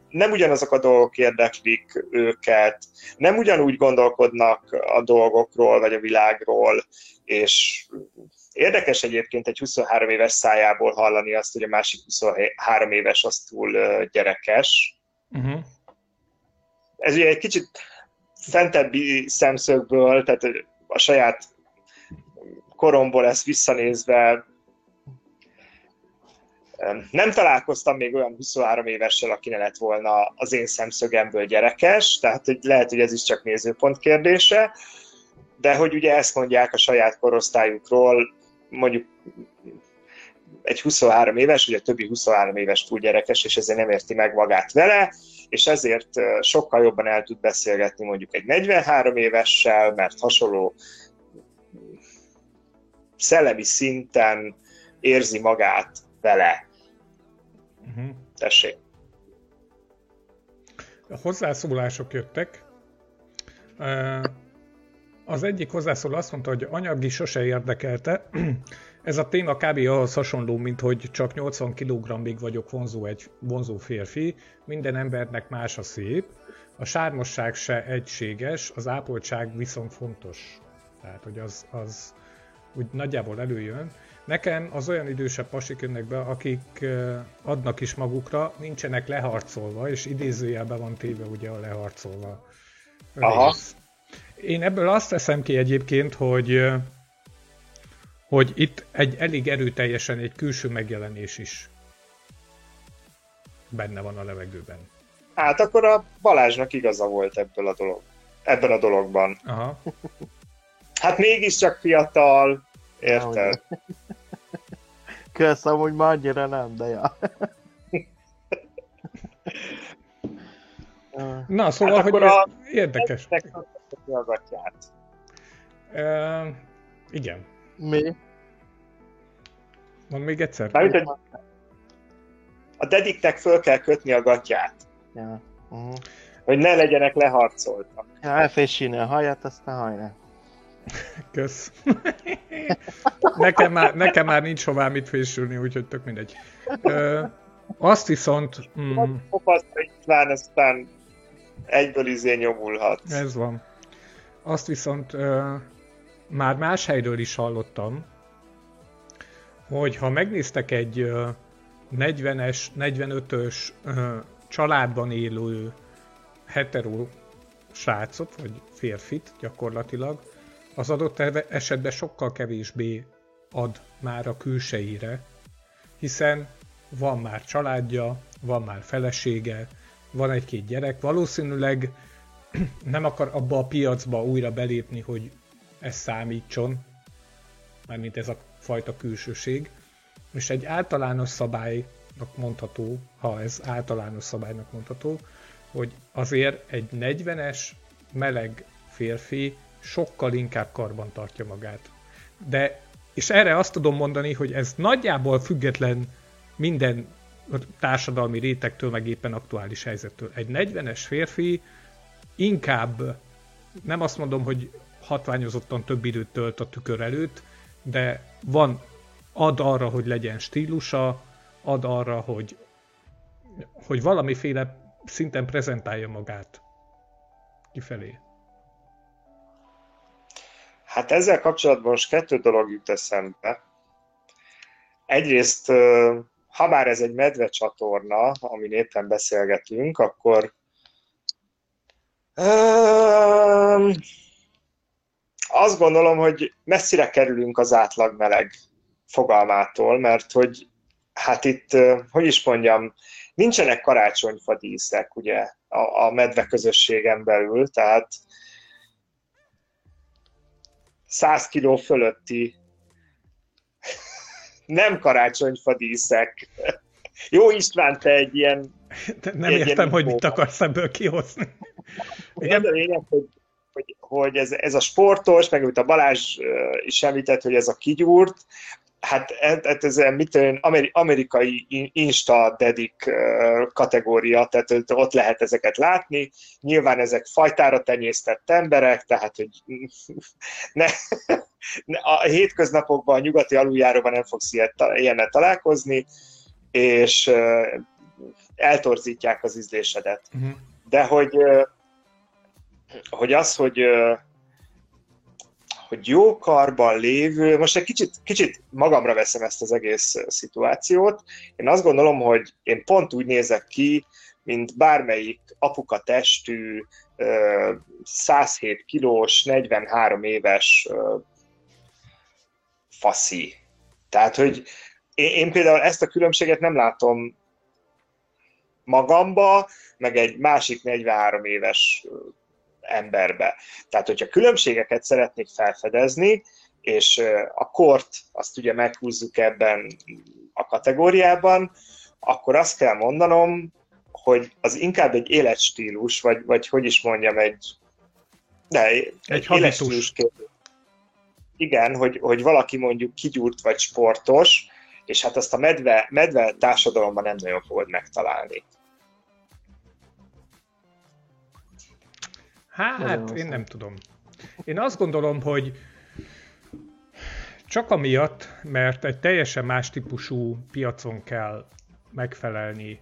Speaker 2: nem ugyanazok a dolgok érdeklik őket, nem ugyanúgy gondolkodnak a dolgokról, vagy a világról, és érdekes egyébként egy 23 éves szájából hallani azt, hogy a másik 23 éves az túl gyerekes. Uh-huh. Ez ugye egy kicsit fentebbi szemszögből, tehát a saját koromból ezt visszanézve nem találkoztam még olyan 23 évessel, aki ne lett volna az én szemszögemből gyerekes, tehát hogy lehet, hogy ez is csak nézőpont kérdése, de hogy ugye ezt mondják a saját korosztályukról, mondjuk egy 23 éves, ugye a többi 23 éves túl gyerekes, és ezért nem érti meg magát vele, és ezért sokkal jobban el tud beszélgetni mondjuk egy 43 évessel, mert hasonló szellemi szinten érzi magát vele. Uh-huh. Tessék.
Speaker 1: A hozzászólások jöttek. Az egyik hozzászóló azt mondta, hogy anyagi sose érdekelte. Ez a téma kb. ahhoz hasonló, mint hogy csak 80 kg-ig vagyok vonzó egy vonzó férfi. Minden embernek más a szép. A sármosság se egységes, az ápoltság viszont fontos. Tehát, hogy az, az úgy nagyjából előjön. Nekem az olyan idősebb pasik jönnek be, akik adnak is magukra, nincsenek leharcolva, és idézőjelben van téve ugye a leharcolva Aha. Én ebből azt teszem ki egyébként, hogy hogy itt egy elég erőteljesen egy külső megjelenés is benne van a levegőben.
Speaker 2: Hát akkor a Balázsnak igaza volt ebből a dolog, ebben a dologban. Aha. Hát mégiscsak fiatal, érted?
Speaker 3: Kösz, amúgy már annyira nem, de ja.
Speaker 1: Na, szóval, hát hogy a... érdekes.
Speaker 2: A gatyát.
Speaker 1: Uh, igen.
Speaker 3: Mi?
Speaker 1: Mond még egyszer.
Speaker 2: Már, hogy a dediktek föl kell kötni a gatyát.
Speaker 3: Ja. Uh-huh.
Speaker 2: Hogy ne legyenek leharcoltak.
Speaker 3: Ja, elfésíni a haját, aztán hajrá.
Speaker 1: Kösz. nekem, már, nekem már nincs hová mit fésülni, úgyhogy tök mindegy. Ö, azt viszont...
Speaker 2: Mm, Kopasztra aztán egyből izé nyomulhat.
Speaker 1: Ez van. Azt viszont ö, már más helyről is hallottam, hogy ha megnéztek egy ö, 40-es, 45-ös ö, családban élő hetero srácot, vagy férfit gyakorlatilag, az adott esetben sokkal kevésbé ad már a külseire, hiszen van már családja, van már felesége, van egy-két gyerek, valószínűleg nem akar abba a piacba újra belépni, hogy ez számítson, mármint ez a fajta külsőség, és egy általános szabálynak mondható, ha ez általános szabálynak mondható, hogy azért egy 40-es meleg férfi sokkal inkább karban tartja magát. De, és erre azt tudom mondani, hogy ez nagyjából független minden társadalmi rétegtől, meg éppen aktuális helyzettől. Egy 40-es férfi inkább, nem azt mondom, hogy hatványozottan több időt tölt a tükör előtt, de van, ad arra, hogy legyen stílusa, ad arra, hogy, hogy valamiféle szinten prezentálja magát kifelé.
Speaker 2: Hát ezzel kapcsolatban most kettő dolog jut eszembe. Egyrészt, ha bár ez egy medve csatorna, amin éppen beszélgetünk, akkor azt gondolom, hogy messzire kerülünk az átlag meleg fogalmától, mert hogy hát itt, hogy is mondjam, nincsenek karácsonyfadíszek ugye a, a medve közösségen belül, tehát 100 kiló fölötti nem karácsonyfa díszek. Jó István, te egy ilyen...
Speaker 1: De nem egy értem, hogy mit akarsz ebből kihozni.
Speaker 2: Igen. A lényeg, hogy, hogy, hogy ez, ez a sportos, meg amit a Balázs is említett, hogy ez a kigyúrt, hát ez, ez mit tudom, amerikai Insta dedik kategória, tehát ott lehet ezeket látni. Nyilván ezek fajtára tenyésztett emberek, tehát hogy ne, a hétköznapokban, a nyugati aluljáróban nem fogsz ilyennel találkozni, és eltorzítják az ízlésedet. Uh-huh. De hogy, hogy az, hogy hogy jó karban lévő, most egy kicsit, kicsit magamra veszem ezt az egész szituációt. Én azt gondolom, hogy én pont úgy nézek ki, mint bármelyik apuka testű, 107 kilós, 43 éves faszi. Tehát, hogy én, például ezt a különbséget nem látom magamba, meg egy másik 43 éves emberbe. Tehát, hogyha különbségeket szeretnék felfedezni, és a kort azt ugye meghúzzuk ebben a kategóriában, akkor azt kell mondanom, hogy az inkább egy életstílus, vagy, vagy hogy is mondjam, egy,
Speaker 1: de, egy, egy életstílus
Speaker 2: Igen, hogy, hogy valaki mondjuk kigyúrt vagy sportos, és hát azt a medve, medve társadalomban nem nagyon fogod megtalálni.
Speaker 1: Hát, én nem tudom. Én azt gondolom, hogy csak amiatt, mert egy teljesen más típusú piacon kell megfelelni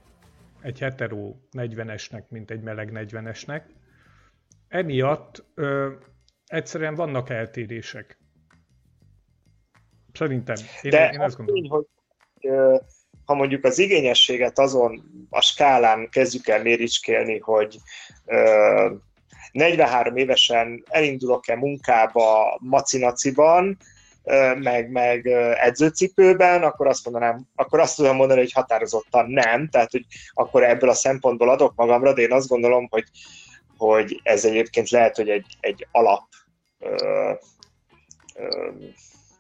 Speaker 1: egy hetero 40-esnek, mint egy meleg 40-esnek. Emiatt ö, egyszerűen vannak eltérések. Szerintem.
Speaker 2: Én, De én azt gondolom. Így, hogy ö, ha mondjuk az igényességet azon a skálán kezdjük el méricskélni, hogy ö, 43 évesen elindulok-e munkába macinaciban, meg, meg edzőcipőben, akkor azt mondanám, akkor azt tudom mondani, hogy határozottan nem, tehát hogy akkor ebből a szempontból adok magamra, de én azt gondolom, hogy, hogy ez egyébként lehet, hogy egy, egy alap ö, ö,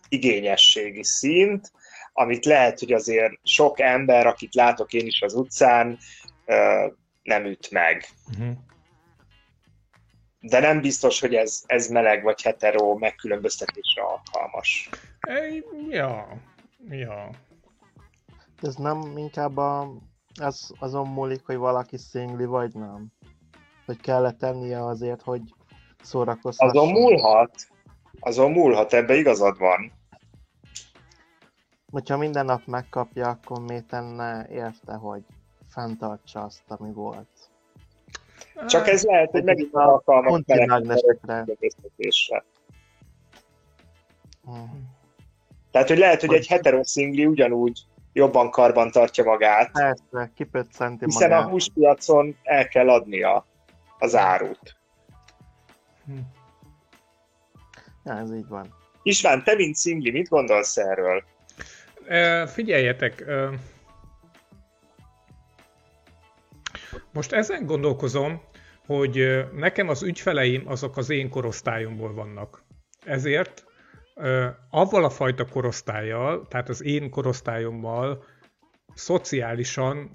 Speaker 2: igényességi szint, amit lehet, hogy azért sok ember, akit látok én is az utcán, ö, nem üt meg. Uh-huh de nem biztos, hogy ez, ez meleg vagy hetero megkülönböztetésre alkalmas.
Speaker 1: Ja, ja.
Speaker 3: Ez nem inkább a, az, azon múlik, hogy valaki szingli vagy nem? Hogy kellett tennie azért, hogy szórakozhasson?
Speaker 2: Azon múlhat. Azon múlhat, ebbe igazad van.
Speaker 3: Hogyha minden nap megkapja, akkor miért tenne érte, hogy fenntartsa azt, ami volt?
Speaker 2: Csak ez lehet, hogy megint alkalmas Hmm. Tehát, hogy lehet, hogy egy heteroszingli ugyanúgy jobban karban tartja magát.
Speaker 3: Persze, kipöccenti
Speaker 2: Hiszen magát. a húspiacon el kell adnia az árut.
Speaker 3: Hm. Ja, ez így van.
Speaker 2: István, te mint szingli, mit gondolsz erről?
Speaker 1: E, figyeljetek, e, most ezen gondolkozom, hogy nekem az ügyfeleim azok az én korosztályomból vannak. Ezért avval a fajta korosztályjal, tehát az én korosztályommal szociálisan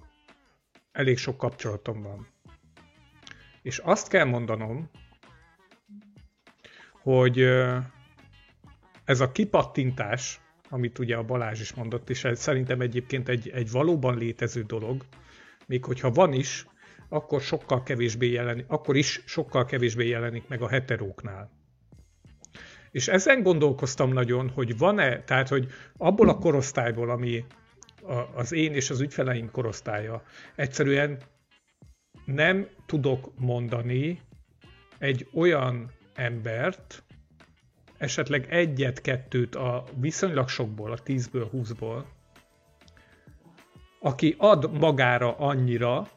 Speaker 1: elég sok kapcsolatom van. És azt kell mondanom, hogy ez a kipattintás, amit ugye a Balázs is mondott, és ez szerintem egyébként egy, egy valóban létező dolog, még hogyha van is, akkor sokkal kevésbé jelenik, akkor is sokkal kevésbé jelenik meg a heteróknál. És ezen gondolkoztam nagyon, hogy van-e, tehát hogy abból a korosztályból, ami az én és az ügyfeleim korosztálya, egyszerűen nem tudok mondani egy olyan embert, esetleg egyet-kettőt a viszonylag sokból, a 10-ből, 20-ból, aki ad magára annyira,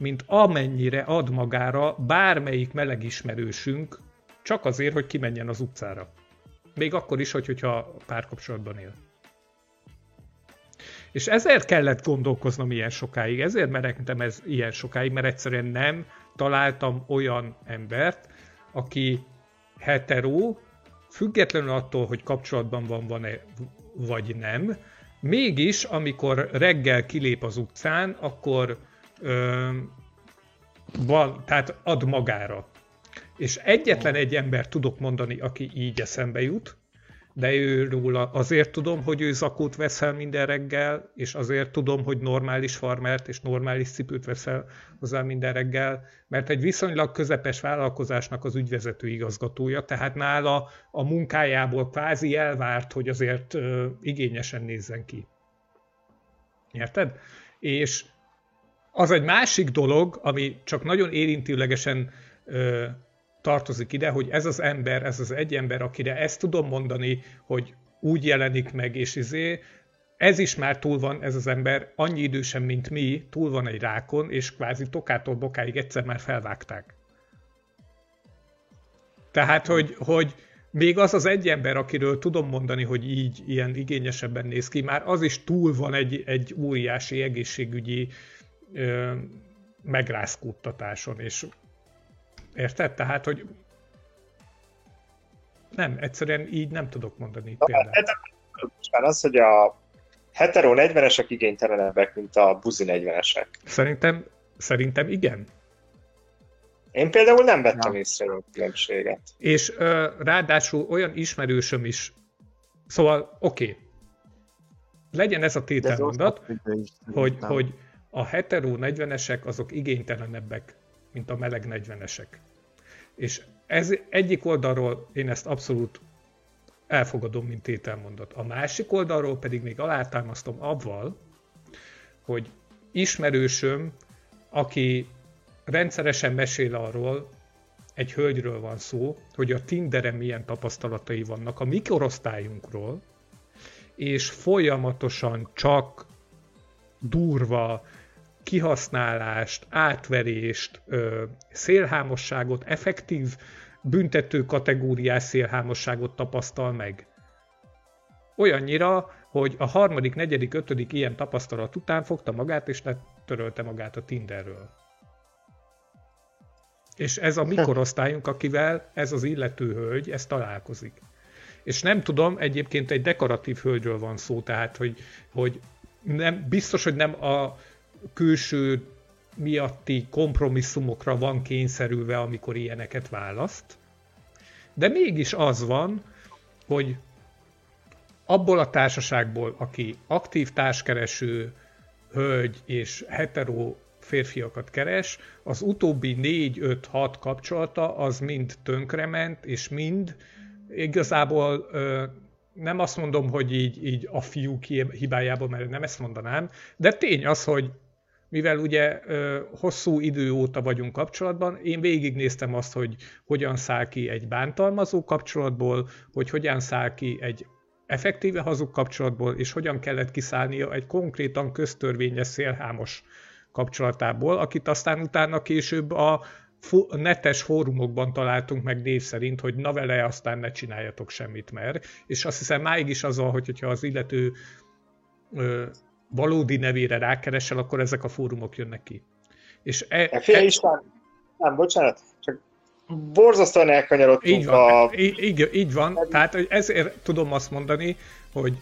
Speaker 1: mint amennyire ad magára bármelyik meleg ismerősünk, csak azért, hogy kimenjen az utcára. Még akkor is, hogy, hogyha párkapcsolatban él. És ezért kellett gondolkoznom ilyen sokáig, ezért merektem ez ilyen sokáig, mert egyszerűen nem találtam olyan embert, aki hetero, függetlenül attól, hogy kapcsolatban van, van-e vagy nem, mégis, amikor reggel kilép az utcán, akkor ö, van, tehát ad magára. És egyetlen egy ember tudok mondani, aki így eszembe jut, de őről azért tudom, hogy ő zakót veszel minden reggel, és azért tudom, hogy normális farmert és normális cipőt veszel hozzá minden reggel, mert egy viszonylag közepes vállalkozásnak az ügyvezető igazgatója, tehát nála a munkájából kvázi elvárt, hogy azért igényesen nézzen ki. Érted? És az egy másik dolog, ami csak nagyon érintőlegesen ö, tartozik ide, hogy ez az ember, ez az egy ember, akire ezt tudom mondani, hogy úgy jelenik meg, és izé, ez is már túl van, ez az ember, annyi idősen, mint mi, túl van egy rákon, és kvázi tokától bokáig egyszer már felvágták. Tehát, hogy, hogy még az az egy ember, akiről tudom mondani, hogy így ilyen igényesebben néz ki, már az is túl van egy, egy óriási egészségügyi ö, megrázkódtatáson, és Érted? Tehát, hogy nem, egyszerűen így nem tudok mondani példát.
Speaker 2: Hát, az, hogy a hetero 40-esek igénytelenebbek, mint a buzi 40-esek.
Speaker 1: Szerintem, szerintem igen.
Speaker 2: Én például nem vettem ja. észre a különbséget.
Speaker 1: És uh, ráadásul olyan ismerősöm is, szóval oké, okay. legyen ez a tételmondat, hogy, hogy a hetero 40-esek azok igénytelenebbek, mint a meleg 40-esek. És ez egyik oldalról én ezt abszolút elfogadom, mint tételmondat. A másik oldalról pedig még alátámasztom avval, hogy ismerősöm, aki rendszeresen mesél arról, egy hölgyről van szó, hogy a Tinderen milyen tapasztalatai vannak a mikorosztályunkról, és folyamatosan csak durva, kihasználást, átverést, szélhámosságot, effektív büntető kategóriás szélhámosságot tapasztal meg. Olyannyira, hogy a harmadik, negyedik, ötödik ilyen tapasztalat után fogta magát, és letörölte magát a Tinderről. És ez a mikorosztályunk, akivel ez az illető hölgy, ez találkozik. És nem tudom, egyébként egy dekoratív hölgyről van szó, tehát, hogy, hogy nem, biztos, hogy nem a külső miatti kompromisszumokra van kényszerülve, amikor ilyeneket választ. De mégis az van, hogy abból a társaságból, aki aktív társkereső hölgy és hetero férfiakat keres, az utóbbi 4-5-6 kapcsolata az mind tönkrement, és mind igazából nem azt mondom, hogy így, így a fiúk hibájából, mert nem ezt mondanám, de tény az, hogy mivel ugye hosszú idő óta vagyunk kapcsolatban, én végignéztem azt, hogy hogyan száll ki egy bántalmazó kapcsolatból, hogy hogyan száll ki egy effektíve hazug kapcsolatból, és hogyan kellett kiszállnia egy konkrétan köztörvényes szélhámos kapcsolatából, akit aztán utána később a netes fórumokban találtunk meg név szerint, hogy na vele aztán ne csináljatok semmit, mert. És azt hiszem máig is az hogy, hogyha az illető valódi nevére rákeresel, akkor ezek a fórumok jönnek ki.
Speaker 2: És e, e, Fél is van. Nem, bocsánat, csak borzasztóan elkanyarodtunk
Speaker 1: így van, a... Így, így, így van, tehát ezért tudom azt mondani, hogy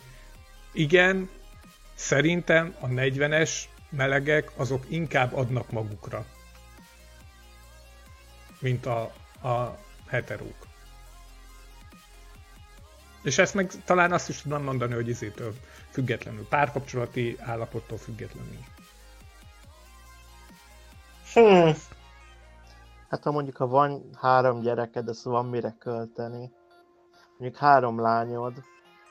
Speaker 1: igen, szerintem a 40-es melegek azok inkább adnak magukra, mint a, a heterók. És ezt meg talán azt is tudom mondani, hogy izétől függetlenül, párkapcsolati állapottól függetlenül.
Speaker 3: Hmm. Hát ha mondjuk, ha van három gyereked, az van mire költeni. Mondjuk három lányod,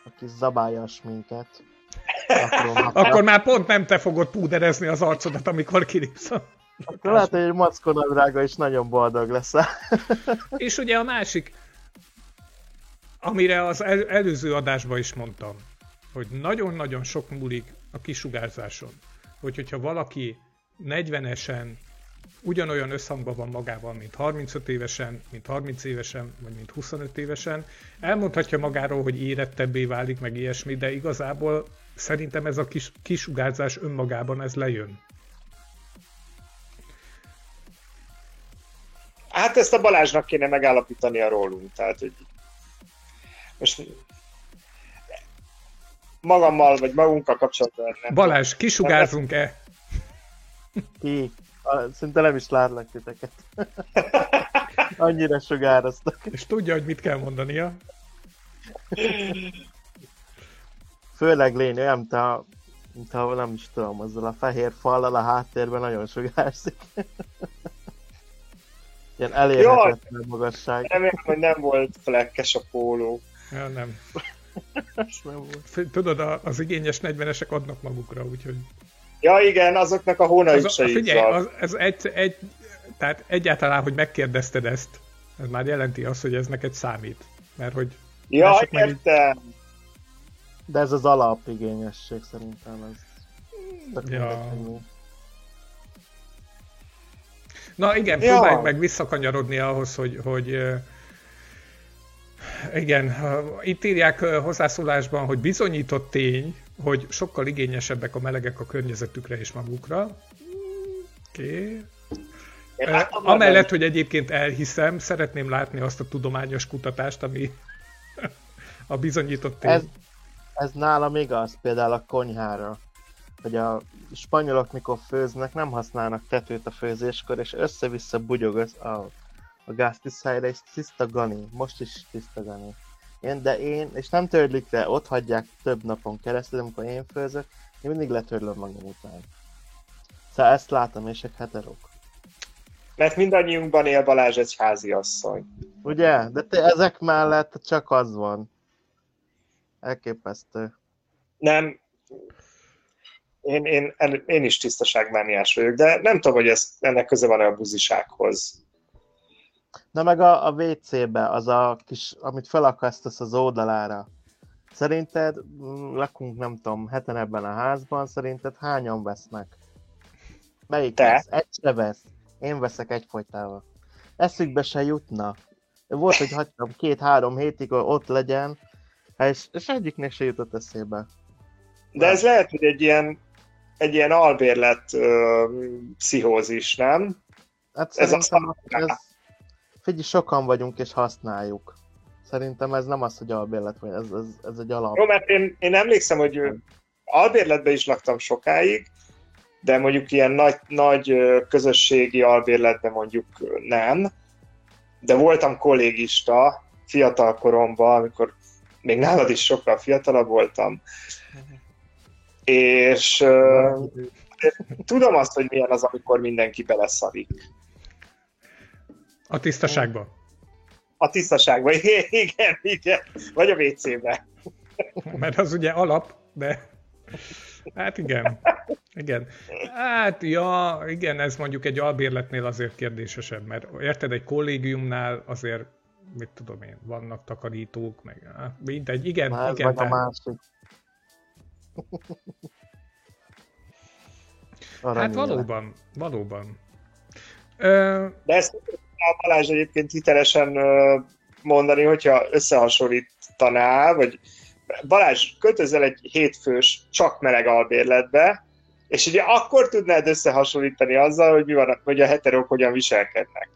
Speaker 3: aki zabálja a sminket.
Speaker 1: Akkor, akkor már pont nem te fogod púderezni az arcodat, amikor kilépsz.
Speaker 3: Akkor lehet, hogy egy mackonadrága is nagyon boldog lesz.
Speaker 1: És ugye a másik, amire az el, előző adásban is mondtam, hogy nagyon-nagyon sok múlik a kisugárzáson. Hogy, hogyha valaki 40-esen ugyanolyan összhangban van magával, mint 35 évesen, mint 30 évesen, vagy mint 25 évesen, elmondhatja magáról, hogy érettebbé válik, meg ilyesmi, de igazából szerintem ez a kis, kisugárzás önmagában ez lejön.
Speaker 2: Hát ezt a Balázsnak kéne megállapítani a rólunk, tehát hogy most magammal, vagy magunkkal kapcsolatban.
Speaker 1: Nem. Balázs, kisugárzunk-e?
Speaker 3: Ki? Szinte nem is látlak titeket. Annyira sugároztak.
Speaker 1: És tudja, hogy mit kell mondania.
Speaker 3: Főleg lény olyan, mint a, mint a, nem is tudom, azzal a fehér fallal a háttérben nagyon sugárzik. Ilyen elérhetetlen magasság.
Speaker 2: Remélem, hogy nem volt flekkes a póló.
Speaker 1: Ja, nem. Nem volt. Tudod, az igényes 40-esek adnak magukra, úgyhogy...
Speaker 2: Ja igen, azoknak a hónaik se
Speaker 1: Figyelj, az, ez egy, egy, tehát egyáltalán, hogy megkérdezted ezt, ez már jelenti azt, hogy ez neked számít. Mert hogy...
Speaker 2: Ja, értem! Így...
Speaker 3: De ez az alapigényesség szerintem, ez...
Speaker 1: Ja. Na igen, ja. próbáljuk meg visszakanyarodni ahhoz, hogy, hogy igen, itt írják hozzászólásban, hogy bizonyított tény, hogy sokkal igényesebbek a melegek a környezetükre és magukra. Oké. Okay. Amellett, hogy egyébként elhiszem, szeretném látni azt a tudományos kutatást, ami a bizonyított tény.
Speaker 3: Ez, ez nálam igaz, például a konyhára. Hogy a spanyolok, mikor főznek, nem használnak tetőt a főzéskor, és össze-vissza bugyog a, a gáztisztályra, és tiszta gani. Most is tiszta gani. Én, de én, és nem törlik le, ott hagyják több napon keresztül, amikor én főzök, én mindig letörlöm magam után. Szóval ezt látom, és egy heterok.
Speaker 2: Mert mindannyiunkban él Balázs egy háziasszony.
Speaker 3: Ugye? De te ezek mellett csak az van. Elképesztő.
Speaker 2: Nem. Én, én, én is tisztaságmániás vagyok, de nem tudom, hogy ez, ennek köze van a buzisághoz.
Speaker 3: Na meg a, a WC-be, az a kis, amit felakasztasz az oldalára. Szerinted, mm, lakunk nem tudom, heten ebben a házban, szerinted hányan vesznek? Melyik Te? vesz? Egy se vesz. Én veszek egyfolytával. Eszükbe se jutna. Volt, hogy hagytam két-három hétig, hogy ott legyen, és, és egyiknek se jutott eszébe.
Speaker 2: De ez lehet, hogy egy ilyen, egy ilyen albérlet uh, pszichózis, nem?
Speaker 3: Hát ez, a ez, Figyelj, sokan vagyunk és használjuk. Szerintem ez nem az, hogy albérlet, vagy ez, ez, ez egy alap.
Speaker 2: Jó, mert én, én emlékszem, hogy albérletben is laktam sokáig, de mondjuk ilyen nagy, nagy közösségi albérletben mondjuk nem. De voltam kollégista fiatal koromban, amikor még nálad is sokkal fiatalabb voltam. És uh, tudom azt, hogy milyen az, amikor mindenki beleszarik.
Speaker 1: A tisztaságba.
Speaker 2: A tisztaságba, igen, igen. Vagy a WC-be.
Speaker 1: Mert az ugye alap, de... Hát igen. Igen. Hát ja, igen, ez mondjuk egy albérletnél azért kérdésesebb, mert érted, egy kollégiumnál azért, mit tudom én, vannak takarítók, meg mindegy, igen, Más igen.
Speaker 3: Meg a másik.
Speaker 1: hát valóban, valóban.
Speaker 2: De ezt Balázs egyébként hitelesen mondani, hogyha összehasonlítaná, vagy Balázs, költözzel egy hétfős, csak meleg albérletbe, és ugye akkor tudnád összehasonlítani azzal, hogy mi van, hogy a heterók hogyan viselkednek.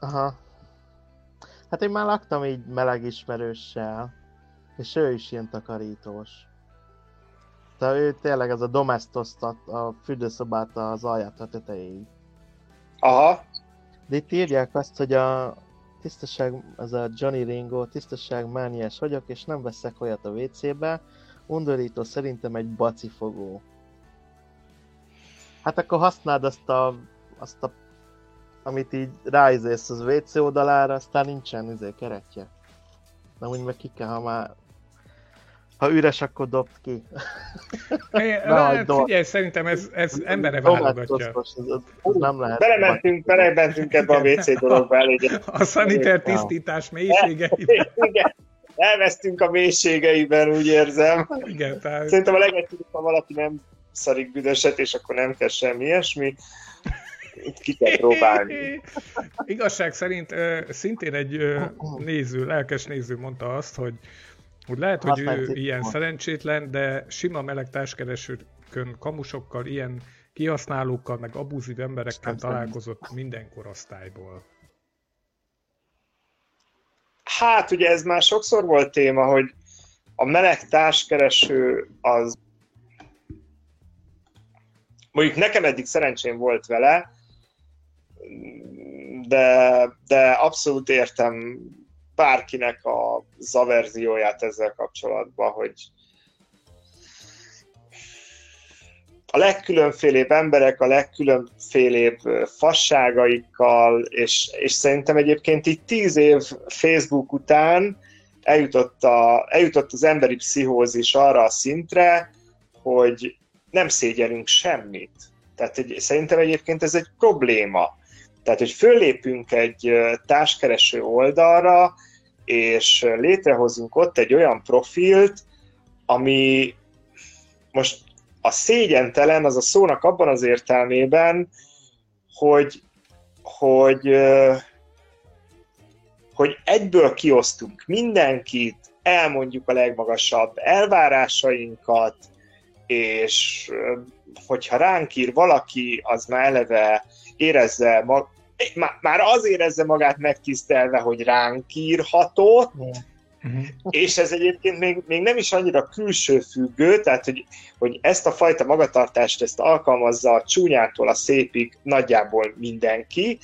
Speaker 3: Aha. Hát én már laktam így meleg ismerőssel, és ő is ilyen takarítós. Tehát ő tényleg az a domestostat a fürdőszobát az alját a tetejéig.
Speaker 2: Aha.
Speaker 3: De itt írják azt, hogy a tisztaság, az a Johnny Ringo, tisztaság mániás vagyok, és nem veszek olyat a WC-be. Undorító szerintem egy bacifogó. Hát akkor használd azt a, azt a amit így ráizélsz az WC oldalára, aztán nincsen izé keretje. Nem úgy meg ki kell, ha már ha üres, akkor dobd ki.
Speaker 1: É, hát, figyelj, szerintem ez, ez embere válogatja.
Speaker 2: nem lehet. Belementünk, belementünk ebbe a WC dologba elég.
Speaker 1: A szaniter tisztítás mélységeiben. Igen,
Speaker 2: elvesztünk a mélységeiben, úgy érzem.
Speaker 1: Igen, tehát...
Speaker 2: Szerintem a legegyszerűbb, ha valaki nem szarik büdöset, és akkor nem kell semmi ilyesmi. Ki kell próbálni.
Speaker 1: Igazság szerint szintén egy néző, lelkes néző mondta azt, hogy úgy lehet, hogy ő ilyen van. szerencsétlen, de sima meleg társkeresőkön, kamusokkal, ilyen kihasználókkal, meg abúzív emberekkel találkozott minden korosztályból.
Speaker 2: Hát ugye ez már sokszor volt téma, hogy a meleg társkereső az mondjuk nekem eddig szerencsém volt vele, de, de abszolút értem bárkinek a zaverzióját ezzel kapcsolatban, hogy a legkülönfélébb emberek a legkülönfélébb fasságaikkal, és, és szerintem egyébként így tíz év Facebook után eljutott, a, eljutott az emberi pszichózis arra a szintre, hogy nem szégyelünk semmit. Tehát egy, szerintem egyébként ez egy probléma. Tehát, hogy föllépünk egy társkereső oldalra, és létrehozunk ott egy olyan profilt, ami most a szégyentelen az a szónak abban az értelmében, hogy, hogy, hogy egyből kiosztunk mindenkit, elmondjuk a legmagasabb elvárásainkat, és hogyha ránk ír valaki, az már eleve érezze, már az érezze magát megtisztelve, hogy ránk írhatott, Uh-huh. És ez egyébként még, még nem is annyira külső függő, tehát hogy, hogy ezt a fajta magatartást ezt alkalmazza a csúnyától a szépig nagyjából mindenki.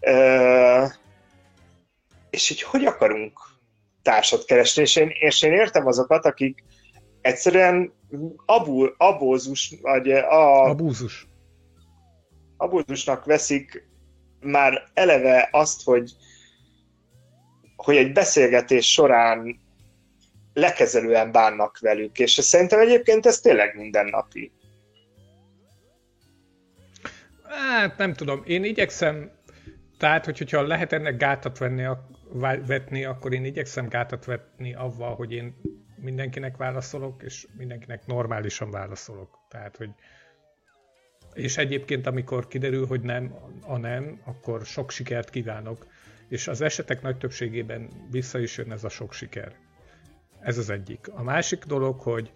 Speaker 2: Uh, és hogy hogy akarunk társat keresni, és én, és én értem azokat, akik egyszerűen abu, abózus, vagy a...
Speaker 1: Abúzus.
Speaker 2: Abúzusnak veszik már eleve azt, hogy hogy egy beszélgetés során lekezelően bánnak velük, és szerintem egyébként ez tényleg mindennapi.
Speaker 1: Hát nem tudom, én igyekszem, tehát hogy, hogyha lehet ennek gátat venni, vetni, akkor én igyekszem gátat vetni avval, hogy én mindenkinek válaszolok, és mindenkinek normálisan válaszolok. Tehát, hogy és egyébként, amikor kiderül, hogy nem a nem, akkor sok sikert kívánok és az esetek nagy többségében vissza is jön ez a sok siker. Ez az egyik. A másik dolog, hogy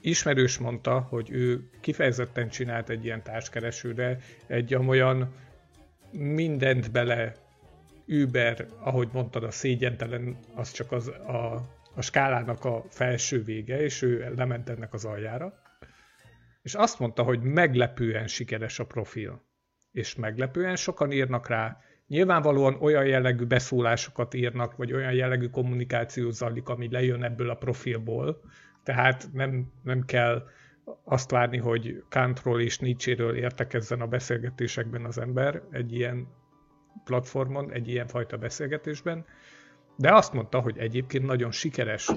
Speaker 1: ismerős mondta, hogy ő kifejezetten csinált egy ilyen társkeresőre egy olyan mindent bele Uber, ahogy mondtad, a szégyentelen, az csak az a, a skálának a felső vége, és ő lement ennek az aljára. És azt mondta, hogy meglepően sikeres a profil. És meglepően sokan írnak rá, Nyilvánvalóan olyan jellegű beszólásokat írnak, vagy olyan jellegű kommunikáció zajlik, ami lejön ebből a profilból, tehát nem, nem kell azt várni, hogy Kantról és Nietzséről értekezzen a beszélgetésekben az ember egy ilyen platformon, egy ilyen fajta beszélgetésben, de azt mondta, hogy egyébként nagyon sikeres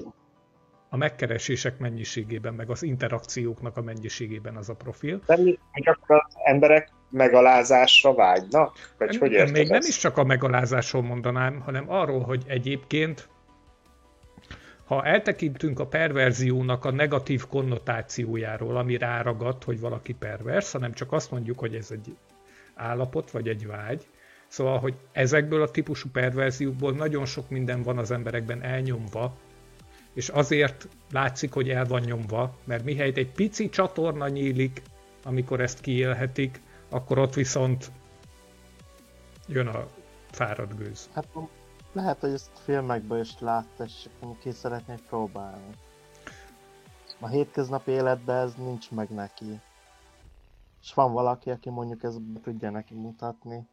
Speaker 1: a megkeresések mennyiségében, meg az interakcióknak a mennyiségében az a profil.
Speaker 2: Nem, csak az emberek megalázásra vágynak? Vagy hogy
Speaker 1: Még ezt? nem is csak a megalázásról mondanám, hanem arról, hogy egyébként ha eltekintünk a perverziónak a negatív konnotációjáról, ami ráragadt, hogy valaki pervers, hanem csak azt mondjuk, hogy ez egy állapot, vagy egy vágy, Szóval, hogy ezekből a típusú perverziókból nagyon sok minden van az emberekben elnyomva, és azért látszik, hogy el van nyomva, mert mihelyt egy pici csatorna nyílik, amikor ezt kiélhetik, akkor ott viszont jön a fáradt gőz.
Speaker 3: Hát lehet, hogy ezt filmekben is látta, és ki szeretnék próbálni. A hétköznapi életben ez nincs meg neki. És van valaki, aki mondjuk ezt tudja neki mutatni.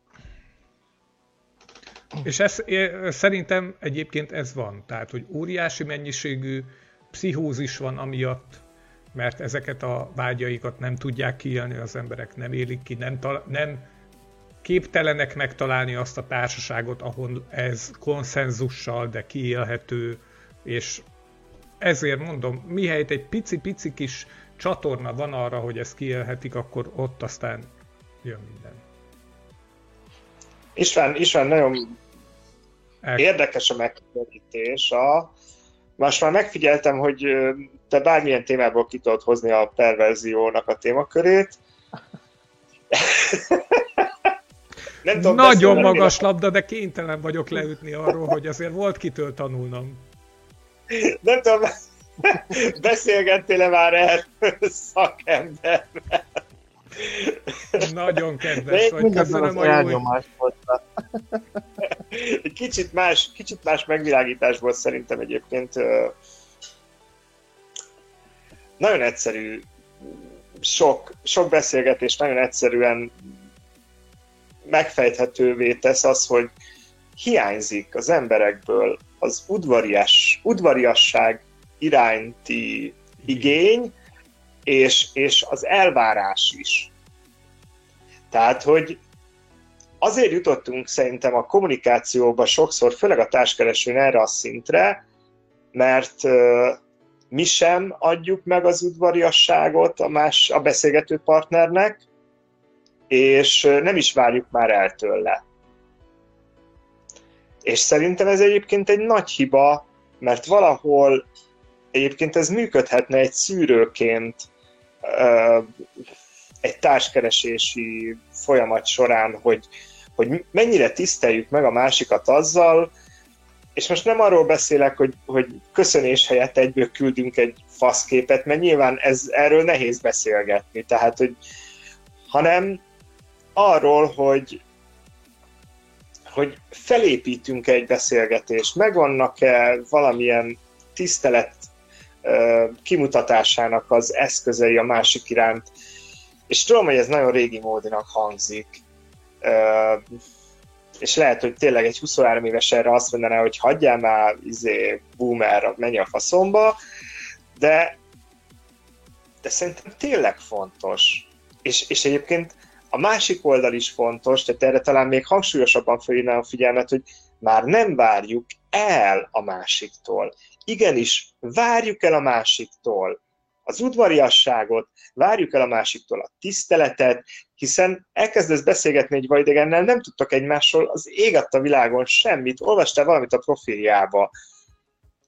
Speaker 1: És ez, szerintem egyébként ez van. Tehát, hogy óriási mennyiségű pszichózis van amiatt, mert ezeket a vágyaikat nem tudják kiélni az emberek, nem élik ki, nem, tal- nem képtelenek megtalálni azt a társaságot, ahol ez konszenzussal, de kiélhető, és ezért mondom, mihelyt egy pici-pici kis csatorna van arra, hogy ezt kiélhetik, akkor ott aztán jön minden.
Speaker 2: István, István nagyon érdekes a megközelítés. A... Most már megfigyeltem, hogy te bármilyen témából ki tudod hozni a perverziónak a témakörét.
Speaker 1: Nem tudom Nagyon beszélni, magas labda, de kénytelen vagyok leütni arról, hogy azért volt kitől tanulnom.
Speaker 2: Nem tudom, beszélgettél-e már erről szakemberrel?
Speaker 1: Nagyon kedves vagy, köszönöm a jó
Speaker 2: kicsit más, kicsit más megvilágításból szerintem egyébként nagyon egyszerű sok, sok beszélgetés nagyon egyszerűen megfejthetővé tesz az, hogy hiányzik az emberekből az udvarias, udvariasság iránti igény, és, és az elvárás is. Tehát, hogy azért jutottunk szerintem a kommunikációba sokszor, főleg a társkeresőn erre a szintre, mert mi sem adjuk meg az udvariasságot a, más, a beszélgető partnernek, és nem is várjuk már el tőle. És szerintem ez egyébként egy nagy hiba, mert valahol egyébként ez működhetne egy szűrőként egy társkeresési folyamat során, hogy, hogy mennyire tiszteljük meg a másikat azzal, és most nem arról beszélek, hogy, hogy köszönés helyett egyből küldünk egy faszképet, mert nyilván ez, erről nehéz beszélgetni, tehát, hogy hanem arról, hogy, hogy felépítünk egy beszélgetést, megvannak-e valamilyen tisztelet kimutatásának az eszközei a másik iránt, és tudom, hogy ez nagyon régi módinak hangzik, és lehet, hogy tényleg egy 23 éves erre azt mondaná, hogy hagyjál már, izé, boomer, menj a faszomba, de, de szerintem tényleg fontos. És, és egyébként a másik oldal is fontos, tehát erre talán még hangsúlyosabban felhívnám a figyelmet, hogy már nem várjuk el a másiktól. Igenis, várjuk el a másiktól az udvariasságot, várjuk el a másiktól a tiszteletet, hiszen elkezdesz beszélgetni egy vajdegennel, nem tudtak egymásról az ég a világon semmit, olvastál valamit a profiljába,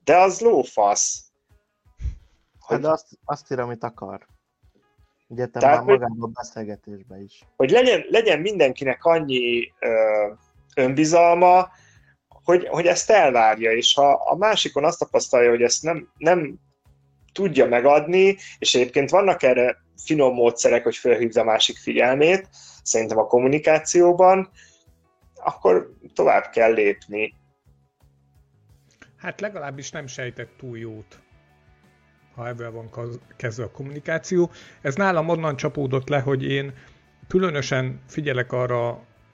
Speaker 2: de az lófasz.
Speaker 3: Hogy... De azt, azt ír, amit akar. Egyetemben magában a beszélgetésben is.
Speaker 2: Hogy legyen, legyen mindenkinek annyi ö, önbizalma, hogy, hogy ezt elvárja, és ha a másikon azt tapasztalja, hogy ezt nem, nem tudja megadni, és egyébként vannak erre finom módszerek, hogy felhívja a másik figyelmét, szerintem a kommunikációban, akkor tovább kell lépni.
Speaker 1: Hát legalábbis nem sejtett túl jót, ha ebben van kezdve a kommunikáció. Ez nálam onnan csapódott le, hogy én különösen figyelek arra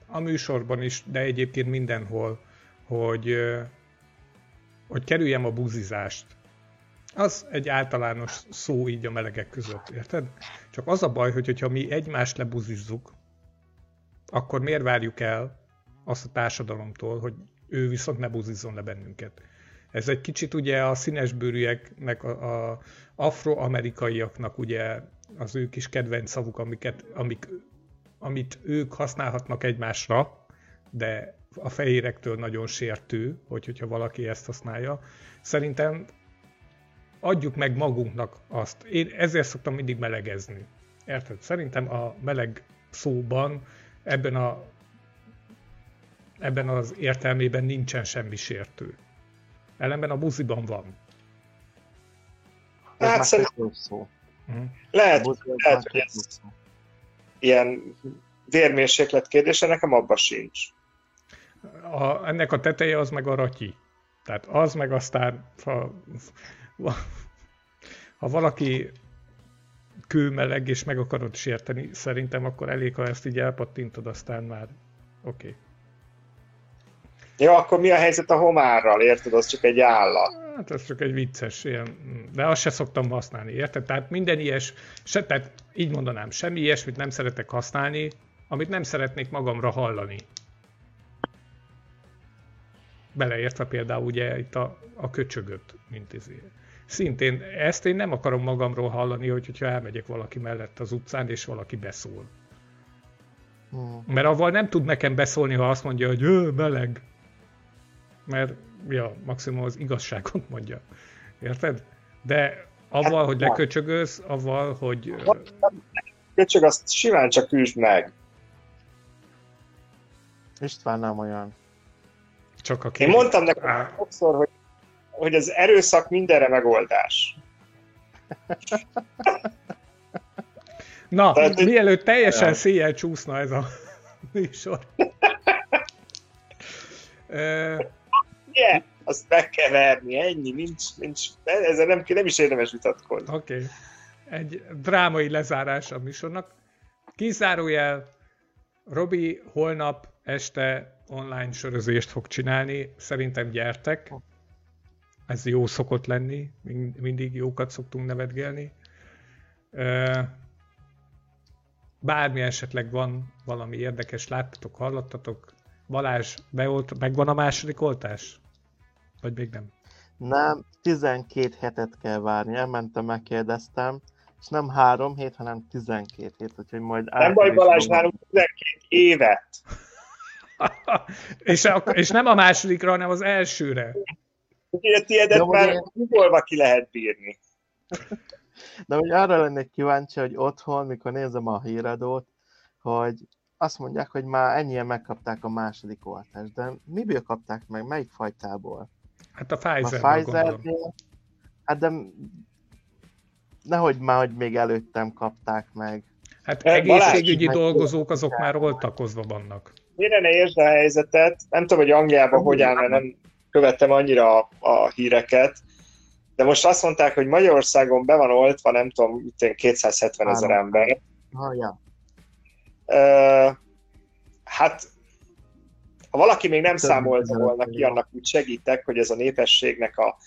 Speaker 1: a műsorban is, de egyébként mindenhol, hogy, hogy kerüljem a buzizást. Az egy általános szó így a melegek között, érted? Csak az a baj, hogy hogyha mi egymást lebuzizzuk, akkor miért várjuk el azt a társadalomtól, hogy ő viszont ne buzizzon le bennünket. Ez egy kicsit ugye a színesbőrűeknek, a, a afroamerikaiaknak ugye az ő kis kedvenc szavuk, amiket, amik, amit ők használhatnak egymásra, de a fehérektől nagyon sértő, hogy, hogyha valaki ezt használja. Szerintem adjuk meg magunknak azt. Én ezért szoktam mindig melegezni. Érted? Szerintem a meleg szóban ebben a ebben az értelmében nincsen semmi sértő. Ellenben a buziban van.
Speaker 2: Hát szerintem szó. Uh-huh. Lehet, lehet, hogy ez ilyen vérmérséklet kérdése, nekem abba sincs.
Speaker 1: A, ennek a teteje az meg a ratyi. Tehát az meg aztán, ha ha valaki kőmeleg és meg akarod sérteni, szerintem akkor elég, ha ezt így elpattintod, aztán már oké. Okay.
Speaker 2: Jó, akkor mi a helyzet a homárral, érted? Az csak egy állat.
Speaker 1: Hát ez csak egy vicces ilyen, de azt se szoktam használni, érted? Tehát minden ilyes, se, tehát így mondanám, semmi ilyesmit nem szeretek használni, amit nem szeretnék magamra hallani. Beleértve például ugye itt a, a köcsögöt, mint ezért szintén ezt én nem akarom magamról hallani, hogy, hogyha elmegyek valaki mellett az utcán, és valaki beszól. Hmm. Mert avval nem tud nekem beszólni, ha azt mondja, hogy ő, meleg. Mert, ja, maximum az igazságot mondja. Érted? De avval, hogy leköcsögölsz, avval, hogy...
Speaker 2: Köcsög, azt simán csak üsd meg.
Speaker 3: István nem olyan.
Speaker 1: Csak a
Speaker 2: Én mondtam neked sokszor, hogy hogy az erőszak mindenre megoldás.
Speaker 1: Na, Tehát, mielőtt teljesen széjjel csúszna ez a műsor.
Speaker 2: yeah, azt meg kell verni, ennyi, nincs, nincs, ezzel nem, nem is érdemes vitatkozni.
Speaker 1: Oké. Okay. egy drámai lezárás a műsornak. Kizárójel, Robi holnap este online sörözést fog csinálni, szerintem gyertek. Ez jó szokott lenni, mindig jókat szoktunk nevetgélni. Bármi esetleg van valami érdekes, láttatok, hallottatok, Balázs, beolt, megvan a második oltás? Vagy még nem?
Speaker 3: Nem, 12 hetet kell várni, elmentem, megkérdeztem, és nem három hét, hanem 12 hét, úgyhogy majd...
Speaker 2: Nem baj Balázs, nálunk 12 évet.
Speaker 1: És, a, és nem a másodikra, hanem az elsőre.
Speaker 2: A tiédet már én... ki lehet bírni.
Speaker 3: De hogy arra lennék kíváncsi, hogy otthon, mikor nézem a híradót, hogy azt mondják, hogy már ennyien megkapták a második oltást, de miből kapták meg? Melyik fajtából?
Speaker 1: Hát a Pfizer. A Pfizer
Speaker 3: Hát de nehogy már, hogy még előttem kapták meg.
Speaker 1: Hát egészségügyi Balázs, dolgozók azok már oltakozva vannak.
Speaker 2: Mire ne értsd a helyzetet, nem tudom, hogy Angliában hogy áll, mert nem követtem annyira a, a híreket, de most azt mondták, hogy Magyarországon be van oltva, nem tudom, 270 ezer ember.
Speaker 3: Ha, ja.
Speaker 2: Uh, hát, ha valaki még nem számolta volna ki, annak úgy segítek, hogy ez a népességnek a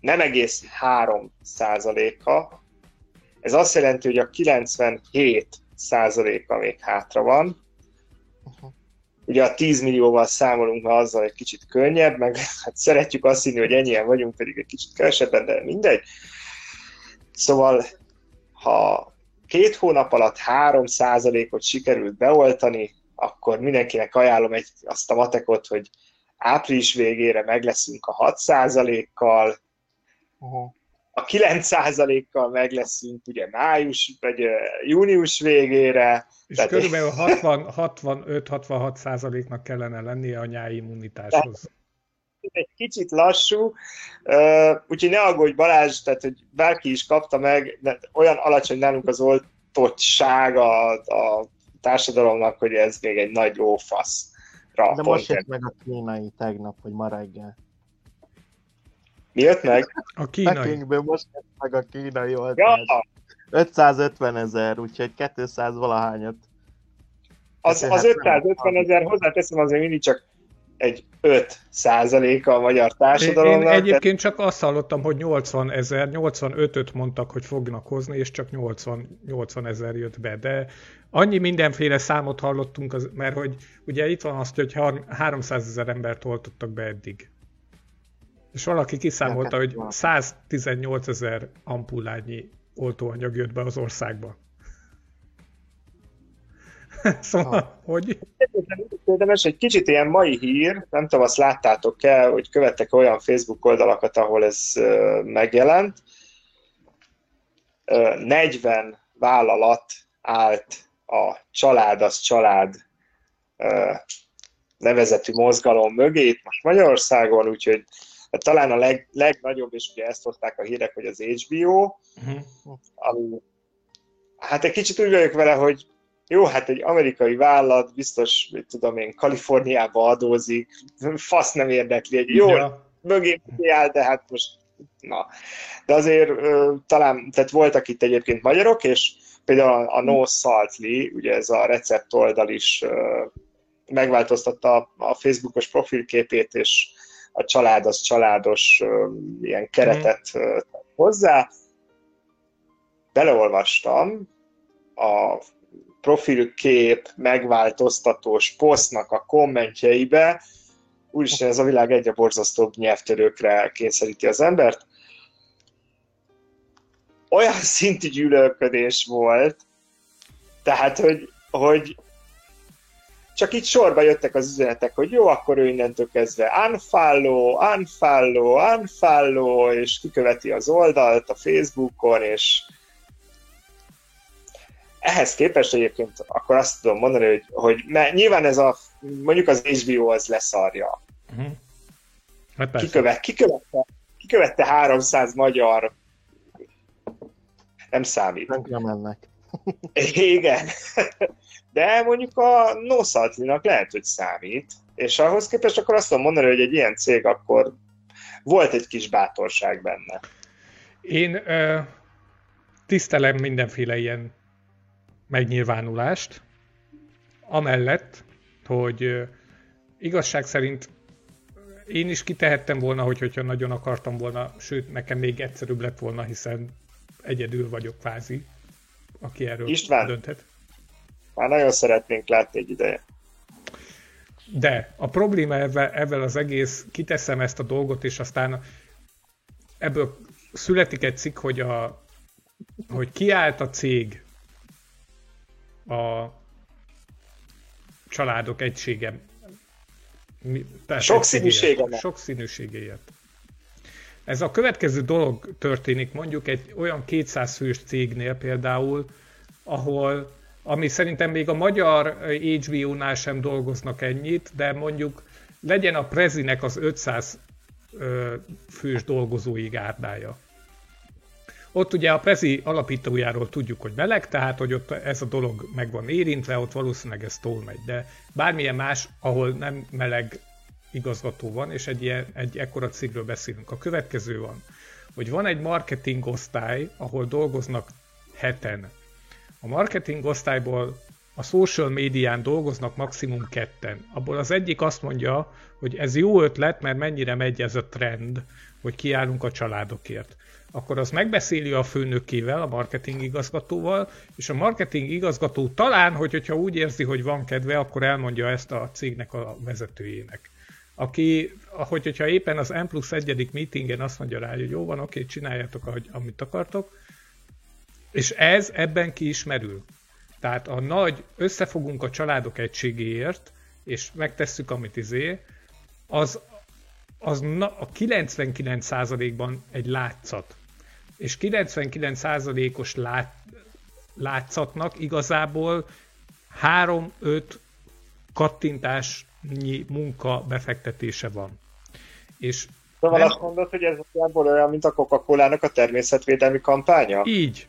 Speaker 2: nem egész 3 százaléka, ez azt jelenti, hogy a 97 százaléka még hátra van. Ugye a 10 millióval számolunk, ha azzal egy kicsit könnyebb, meg hát szeretjük azt hinni, hogy ennyien vagyunk, pedig egy kicsit kevesebben, de mindegy. Szóval, ha két hónap alatt 3 százalékot sikerült beoltani, akkor mindenkinek ajánlom egy, azt a matekot, hogy április végére meg leszünk a 6 százalékkal, uh-huh a 9%-kal meg leszünk ugye május, vagy június végére.
Speaker 1: És tehát körülbelül 65-66 százaléknak kellene lennie a nyári immunitáshoz.
Speaker 2: Egy kicsit lassú, úgyhogy ne aggódj Balázs, tehát hogy bárki is kapta meg, de olyan alacsony nálunk az oltottság a, a társadalomnak, hogy ez még egy nagy jó fasz.
Speaker 3: De most jött meg a kínai tegnap, hogy ma reggel.
Speaker 2: Mi jött meg?
Speaker 1: A kínai.
Speaker 3: Pekingből most jött meg a kínai oltás. Ja. 550 ezer, úgyhogy 200 valahányat.
Speaker 2: Az, az 550 ezer, hozzáteszem azért mindig csak egy 5 százaléka a magyar társadalomnak.
Speaker 1: Én, én egyébként csak azt hallottam, hogy 80 ezer, 85-öt mondtak, hogy fognak hozni, és csak 80, 80 ezer jött be, de annyi mindenféle számot hallottunk, az, mert hogy ugye itt van azt, hogy 300 ezer embert oltottak be eddig. És valaki kiszámolta, hogy 118 ezer ampullányi oltóanyag jött be az országba. szóval, ah. hogy...
Speaker 2: Érdemes egy kicsit ilyen mai hír, nem tudom, azt láttátok-e, hogy követtek olyan Facebook oldalakat, ahol ez megjelent. Uh, 40 vállalat állt a család az család nevezetű mozgalom mögé, most Magyarországon, úgyhogy Hát talán a leg, legnagyobb, és ugye ezt hozták a hírek, hogy az HBO, uh-huh. ami, hát egy kicsit úgy vagyok vele, hogy jó, hát egy amerikai vállalat, biztos, hogy tudom én, Kaliforniába adózik, fasz nem érdekli, egy jó, ja. mögé áll, de hát most, na. De azért talán, tehát voltak itt egyébként magyarok, és például a No Saltly, ugye ez a recept oldal is megváltoztatta a Facebookos profilképét, és a család az családos ilyen keretet mm. hozzá. Beleolvastam a profilkép megváltoztatós posztnak a kommentjeibe, úgyis ez a világ egyre borzasztóbb nyelvtörőkre kényszeríti az embert. Olyan szintű gyűlölködés volt, tehát, hogy, hogy csak itt sorba jöttek az üzenetek, hogy jó, akkor ő innentől kezdve unfollow, unfollow, unfollow, és kiköveti az oldalt a Facebookon, és ehhez képest egyébként akkor azt tudom mondani, hogy, hogy mert nyilván ez a, mondjuk az HBO az leszarja. Uh-huh. Hát kikövet, kikövette, kikövette 300 magyar nem számít.
Speaker 3: Nem mennek.
Speaker 2: Igen. De mondjuk a Noszatlinak lehet, hogy számít, és ahhoz képest akkor azt tudom mondani, hogy egy ilyen cég akkor volt egy kis bátorság benne.
Speaker 1: Én ö, tisztelem mindenféle ilyen megnyilvánulást, amellett, hogy igazság szerint én is kitehettem volna, hogy, hogyha nagyon akartam volna, sőt, nekem még egyszerűbb lett volna, hiszen egyedül vagyok kvázi, aki erről István, dönthet.
Speaker 2: Már nagyon szeretnénk látni egy ideje.
Speaker 1: De a probléma ebben az egész, kiteszem ezt a dolgot, és aztán ebből születik egy cikk, hogy, a, hogy kiállt a cég a családok egysége.
Speaker 2: Sokszínűsége.
Speaker 1: Sokszínűségéért. Ez a következő dolog történik mondjuk egy olyan 200 fős cégnél például, ahol, ami szerintem még a magyar HBO-nál sem dolgoznak ennyit, de mondjuk legyen a Prezinek az 500 fős dolgozói gárdája. Ott ugye a Prezi alapítójáról tudjuk, hogy meleg, tehát hogy ott ez a dolog meg van érintve, ott valószínűleg ez túl megy, de bármilyen más, ahol nem meleg igazgató van, és egy, ilyen, egy ekkora cégről beszélünk. A következő van, hogy van egy marketing osztály, ahol dolgoznak heten. A marketing osztályból a social médián dolgoznak maximum ketten. Abból az egyik azt mondja, hogy ez jó ötlet, mert mennyire megy ez a trend, hogy kiállunk a családokért. Akkor az megbeszéli a főnökével, a marketing igazgatóval, és a marketing igazgató talán, hogy, hogyha úgy érzi, hogy van kedve, akkor elmondja ezt a cégnek a vezetőjének. Aki, ahogy, hogyha éppen az M plusz egyedik meetingen azt mondja rá, hogy jó van, oké, csináljátok, ahogy, amit akartok, és ez ebben ki is merül. Tehát a nagy összefogunk a családok egységéért, és megtesszük, amit izé, az, az na, a 99%-ban egy látszat. És 99%-os lát, látszatnak igazából 3-5 kattintásnyi munka befektetése van. És
Speaker 2: Szóval nem... azt mondod, hogy ez olyan, mint a Coca-Cola-nak a természetvédelmi kampánya?
Speaker 1: Így,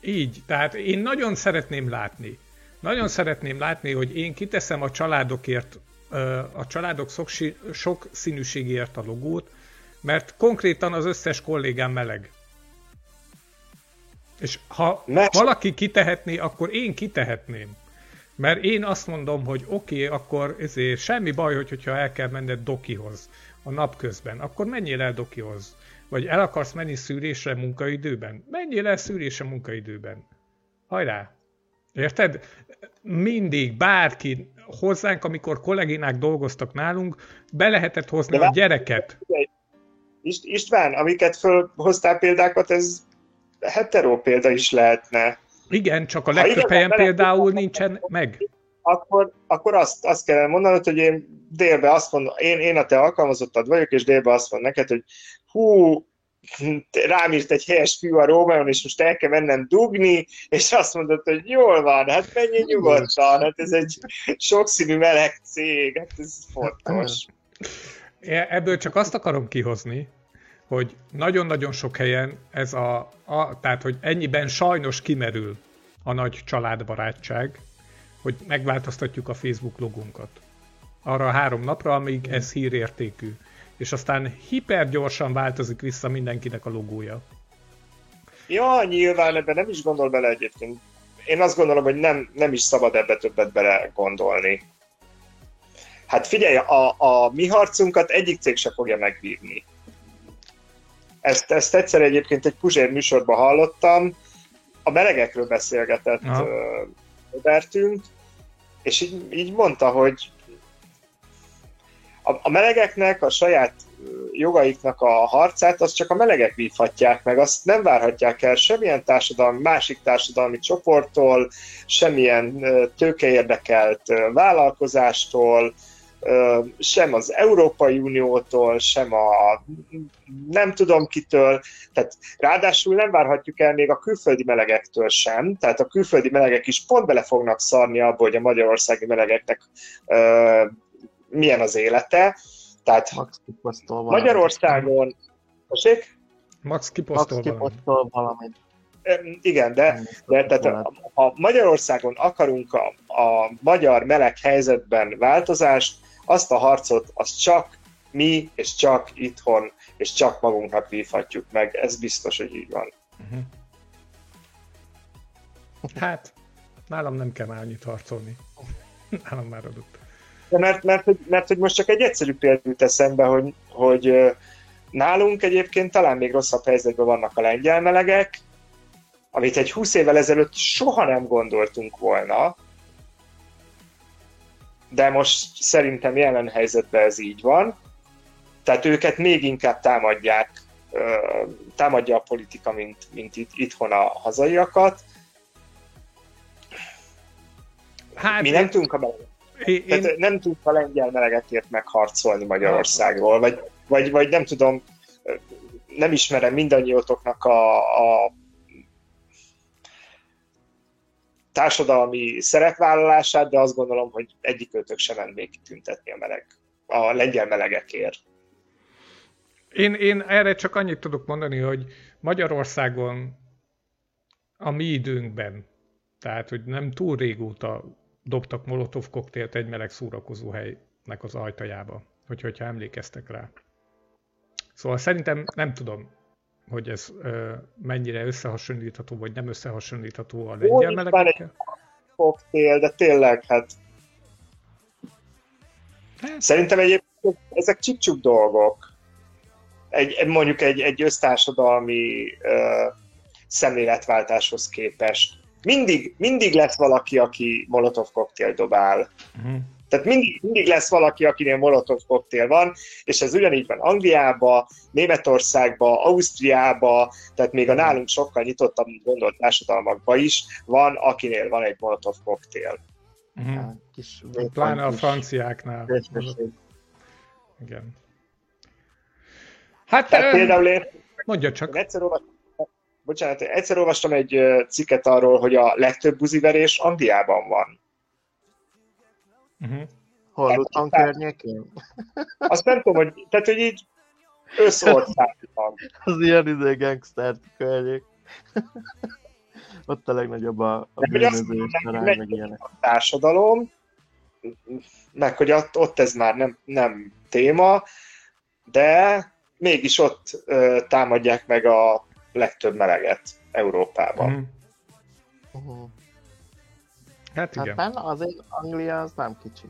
Speaker 1: így, tehát én nagyon szeretném látni, nagyon szeretném látni, hogy én kiteszem a családokért, a családok sok színűségért a logót, mert konkrétan az összes kollégám meleg. És ha mert... valaki kitehetné, akkor én kitehetném. Mert én azt mondom, hogy oké, okay, akkor ezért semmi baj, hogy, hogyha el kell menned Dokihoz a napközben, akkor menjél el Dokihoz vagy el akarsz menni szűrésre munkaidőben, menjél el szűrésre munkaidőben. Hajrá! Érted? Mindig bárki hozzánk, amikor kolléginák dolgoztak nálunk, be lehetett hozni De a gyereket.
Speaker 2: István, amiket fölhoztál példákat, ez hetero példa is lehetne.
Speaker 1: Igen, csak a legtöbb helyen például nincsen meg.
Speaker 2: Akkor, akkor azt, azt kellene mondanod, hogy én délbe azt mondom, én, én a te alkalmazottad vagyok, és délbe azt mondom neked, hogy hú, rám írt egy helyes fiú a Rómeon, és most el kell mennem dugni, és azt mondod, hogy jól van, hát menj nyugodtan, hát ez egy sokszínű meleg cég, hát ez fontos.
Speaker 1: Ebből csak azt akarom kihozni, hogy nagyon-nagyon sok helyen ez a, a, tehát hogy ennyiben sajnos kimerül a nagy családbarátság, hogy megváltoztatjuk a Facebook logunkat. Arra a három napra, amíg ez hírértékű és aztán hipergyorsan változik vissza mindenkinek a logója.
Speaker 2: Ja, nyilván ebben nem is gondol bele egyébként. Én azt gondolom, hogy nem, nem is szabad ebbe többet bele gondolni. Hát figyelj, a, a mi harcunkat egyik cég se fogja megvívni. Ezt, ezt egyszer egyébként egy Puzsér műsorban hallottam, a melegekről beszélgetett Robertünk, és így, így mondta, hogy a, a melegeknek a saját jogaiknak a harcát, azt csak a melegek vívhatják meg, azt nem várhatják el semmilyen társadalmi, másik társadalmi csoporttól, semmilyen tőkeérdekelt vállalkozástól, sem az Európai Uniótól, sem a nem tudom kitől, tehát ráadásul nem várhatjuk el még a külföldi melegektől sem, tehát a külföldi melegek is pont bele fognak szarni abba, hogy a magyarországi melegeknek milyen az élete. Tehát Max Magyarországon... Possék?
Speaker 1: Max kiposztol,
Speaker 3: Max kiposztol valamit.
Speaker 2: Igen, de, de tehát, ha Magyarországon akarunk a, a magyar meleg helyzetben változást, azt a harcot, azt csak mi, és csak itthon, és csak magunknak vívhatjuk meg. Ez biztos, hogy így van. Uh-huh.
Speaker 1: Hát, nálam nem kell már annyit harcolni. Nálam már adott.
Speaker 2: De mert, mert, mert, mert hogy most csak egy egyszerű példát eszembe, hogy, hogy nálunk egyébként talán még rosszabb helyzetben vannak a lengyel melegek, amit egy 20 évvel ezelőtt soha nem gondoltunk volna, de most szerintem jelen helyzetben ez így van. Tehát őket még inkább támadják, támadja a politika, mint, mint itt, itthon a hazaiakat. Hát, Mi nem tudunk a melegek. Én... Tehát nem tudunk a lengyel melegekért megharcolni Magyarországról, vagy, vagy, vagy nem tudom, nem ismerem mindannyiótoknak a, a társadalmi szerepvállalását, de azt gondolom, hogy egyik őtök sem mennék kitüntetni a meleg, a lengyel melegekért.
Speaker 1: Én, én erre csak annyit tudok mondani, hogy Magyarországon a mi időnkben, tehát hogy nem túl régóta dobtak molotov koktélt egy meleg szórakozó helynek az ajtajába, hogy, hogyha emlékeztek rá. Szóval szerintem nem tudom, hogy ez ö, mennyire összehasonlítható, vagy nem összehasonlítható a lengyel melegekkel.
Speaker 2: koktél, de tényleg, hát... hát... Szerintem egyébként ezek csipcsuk dolgok. Egy, mondjuk egy, egy össztársadalmi ö, szemléletváltáshoz képest. Mindig, mindig lesz valaki, aki molotov koktél dobál. Uh-huh. Tehát mindig, mindig lesz valaki, akinél molotov koktél van, és ez ugyanígy van Angliába, Németországba, Ausztriába, tehát még a nálunk sokkal nyitottabb, mint gondolt társadalmakba is van, akinél van egy molotov koktél.
Speaker 1: Uh-huh. Kis, Pláne a franciáknál. Igen.
Speaker 2: Hát, tehát um, például én,
Speaker 1: mondja csak.
Speaker 2: Egyszer olvastam, bocsánat, egyszer olvastam egy cikket arról, hogy a legtöbb buziverés Angliában van.
Speaker 3: Uh-huh. Hol Luton környékén?
Speaker 2: Azt nem tudom, hogy, tehát, hogy így összországban.
Speaker 3: Az ilyen izé gangster környék. Ott a legnagyobb a, a bűnözés,
Speaker 2: meg, meg ilyenek. A társadalom, meg hogy ott, ott ez már nem, nem téma, de mégis ott ö, támadják meg a legtöbb meleget Európában. Mm.
Speaker 1: Uh-huh. Hát igen.
Speaker 3: Hát azért Anglia az nem kicsi.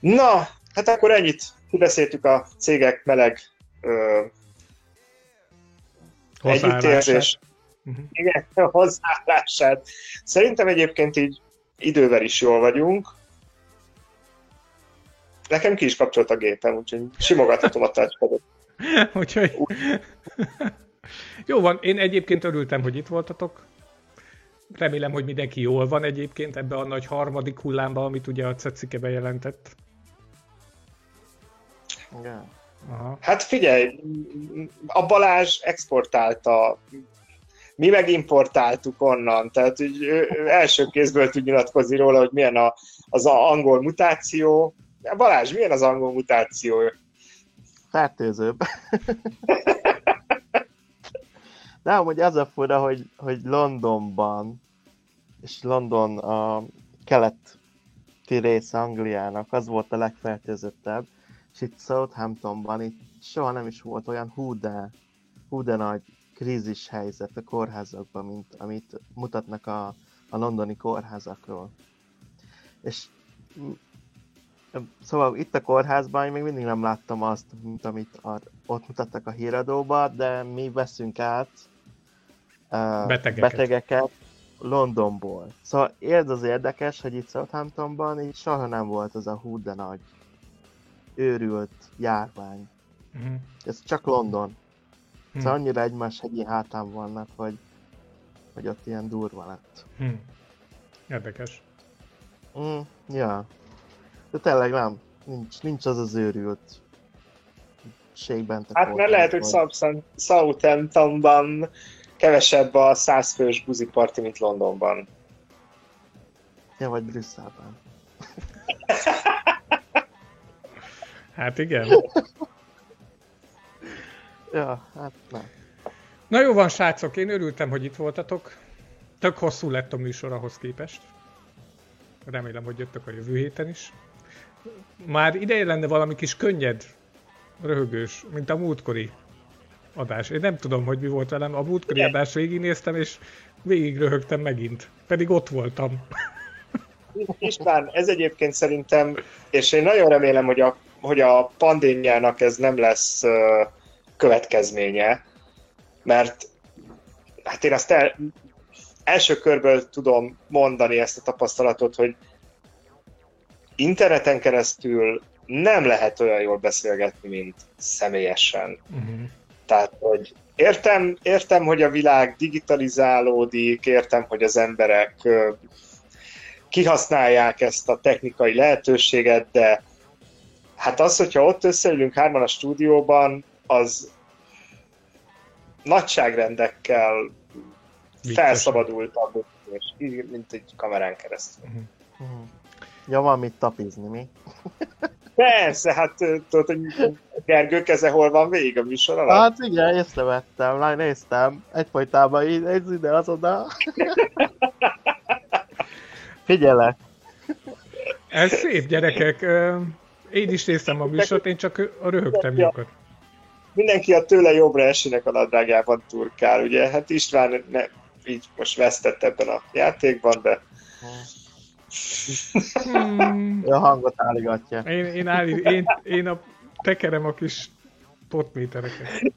Speaker 2: Na, hát akkor ennyit kibeszéltük a cégek meleg ö, együttérzés. Uh-huh. Igen, hozzáállását. Szerintem egyébként így idővel is jól vagyunk. Nekem ki is kapcsolt a gépem, úgyhogy simogathatom a touchpadot.
Speaker 1: úgyhogy... Jó van, én egyébként örültem, hogy itt voltatok. Remélem, hogy mindenki jól van egyébként ebbe a nagy harmadik hullámba, amit ugye a Cecike bejelentett.
Speaker 2: Igen. Aha. Hát figyelj, a Balázs exportálta, mi meg importáltuk onnan, tehát hogy ő, ő első kézből tud nyilatkozni róla, hogy milyen a, az a angol mutáció. Balázs, milyen az angol mutáció?
Speaker 3: Fertőzőbb. De amúgy az a fura, hogy, hogy Londonban, és London a keleti része Angliának, az volt a legfertőzöttebb, és itt Southamptonban itt soha nem is volt olyan hú de, hú de nagy krízis helyzet a kórházakban, mint amit mutatnak a, a londoni kórházakról. És Szóval itt a kórházban én még mindig nem láttam azt, mint amit a, ott mutattak a híradóban, de mi veszünk át uh, betegeket. betegeket Londonból. Szóval érd az érdekes, hogy itt Southamptonban így soha nem volt az a hú de nagy őrült járvány. Uh-huh. Ez csak London. Uh-huh. Szóval annyira egymás hegyi hátán vannak, hogy, hogy ott ilyen durva lett. Uh-huh.
Speaker 1: Érdekes.
Speaker 3: Mm, ja. De tényleg nem. Nincs, nincs az az őrült
Speaker 2: ségben. Hát mert lehet, hogy Southamptonban kevesebb a százfős buziparti, mint Londonban.
Speaker 3: Ja, vagy Brüsszelben.
Speaker 1: hát igen.
Speaker 3: ja, hát nem.
Speaker 1: Na jó van, srácok, én örültem, hogy itt voltatok. Tök hosszú lett a műsor ahhoz képest. Remélem, hogy jöttök a jövő héten is már ideje lenne valami kis könnyed, röhögős, mint a múltkori adás. Én nem tudom, hogy mi volt velem. A múltkori adást végignéztem, és végig röhögtem megint. Pedig ott voltam.
Speaker 2: István, ez egyébként szerintem, és én nagyon remélem, hogy a, hogy a pandémiának ez nem lesz uh, következménye, mert hát én azt el, első körből tudom mondani ezt a tapasztalatot, hogy interneten keresztül nem lehet olyan jól beszélgetni, mint személyesen. Uh-huh. Tehát, hogy értem, értem, hogy a világ digitalizálódik, értem, hogy az emberek kihasználják ezt a technikai lehetőséget, de hát az, hogyha ott összeülünk hárman a stúdióban, az nagyságrendekkel felszabadultabb, mint egy kamerán keresztül. Uh-huh.
Speaker 3: Ja, van mit tapizni, mi?
Speaker 2: Persze, hát tudod, hogy Gergő keze hol van végig a műsor alatt?
Speaker 3: Hát igen, észrevettem, néztem, egyfolytában így, egy ide, az oda. Figyelek.
Speaker 1: Ez szép, gyerekek. Én is néztem a műsort, én csak a röhögtem jókat.
Speaker 2: Mindenki a tőle jobbra esének a nadrágában turkál, ugye? Hát István ne, így most vesztett ebben a játékban, de...
Speaker 3: Hmm. A hangot álligatja.
Speaker 1: Én, én, állí, én, én a tekerem a kis potmétereket.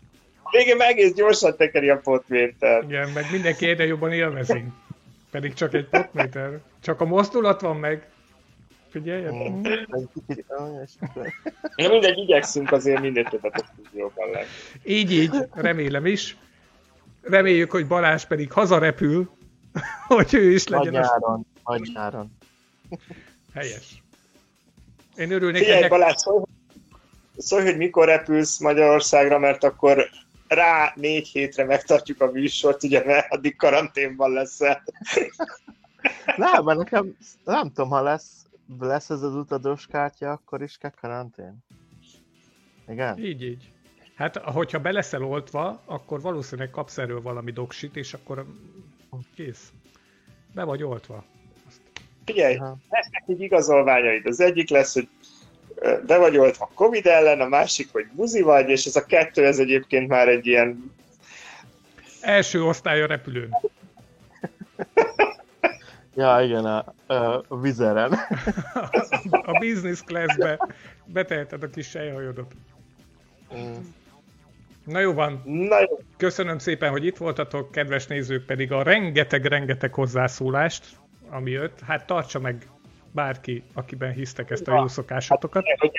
Speaker 2: Végén meg egész gyorsan tekeri a potméter.
Speaker 1: Igen, meg mindenki egyre jobban élvezi. Pedig csak egy potméter. Csak a mozdulat van meg. Figyelj,
Speaker 2: mm. Ja, mindegy, igyekszünk azért minél többet a stúdióban lenni.
Speaker 1: Így, így, remélem is. Reméljük, hogy Balázs pedig hazarepül, hogy ő is legyen.
Speaker 3: Nagy nyáron, a... nagy nyáron.
Speaker 1: Helyes. Én örülnék
Speaker 2: Figyelj, ennek... Balázs, szólj, szólj, hogy mikor repülsz Magyarországra, mert akkor rá négy hétre megtartjuk a műsort, ugye, mert addig karanténban leszel.
Speaker 3: Nem, mert nekem nem tudom, ha lesz, lesz ez az utados kártya, akkor is kell karantén. Igen?
Speaker 1: Így, így. Hát, hogyha be leszel oltva, akkor valószínűleg kapsz erről valami doksit, és akkor kész. Be vagy oltva.
Speaker 2: Figyelj, lesznek egy igazolványaid. Az egyik lesz, hogy be vagy oltva Covid ellen, a másik, hogy buzi vagy, és ez a kettő, ez egyébként már egy ilyen...
Speaker 1: Első osztály a repülőn.
Speaker 3: ja, igen, a, a vizeren.
Speaker 1: a business classbe beteheted a kis sejhajodat. Mm. Na jó van.
Speaker 2: Na jó.
Speaker 1: Köszönöm szépen, hogy itt voltatok, kedves nézők pedig a rengeteg-rengeteg hozzászólást, ami jött. Hát tartsa meg bárki, akiben hisztek ezt a jó szokásotokat. Hát,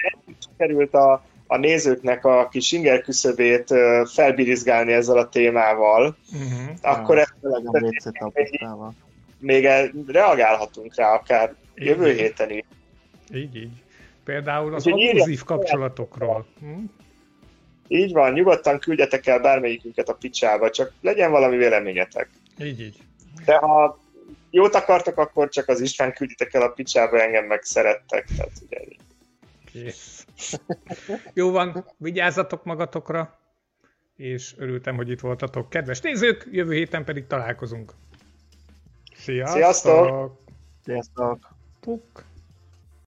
Speaker 2: került a, a nézőknek a kis inger küszöbét felbirizgálni ezzel a témával, uh-huh. akkor ezt még reagálhatunk rá akár így jövő így. héten is.
Speaker 1: Így, így. Például az abuzív kapcsolatokról. Hm?
Speaker 2: Így van, nyugodtan küldjetek el bármelyikünket a picsába, csak legyen valami véleményetek.
Speaker 1: Így, így.
Speaker 2: De ha jót akartak, akkor csak az István külditek el a picsába, engem meg szerettek. Tehát ugye...
Speaker 1: Jó van, vigyázzatok magatokra, és örültem, hogy itt voltatok. Kedves nézők, jövő héten pedig találkozunk. Sziasztok!
Speaker 2: Sziasztok!
Speaker 3: Sziasztok!
Speaker 1: Puk!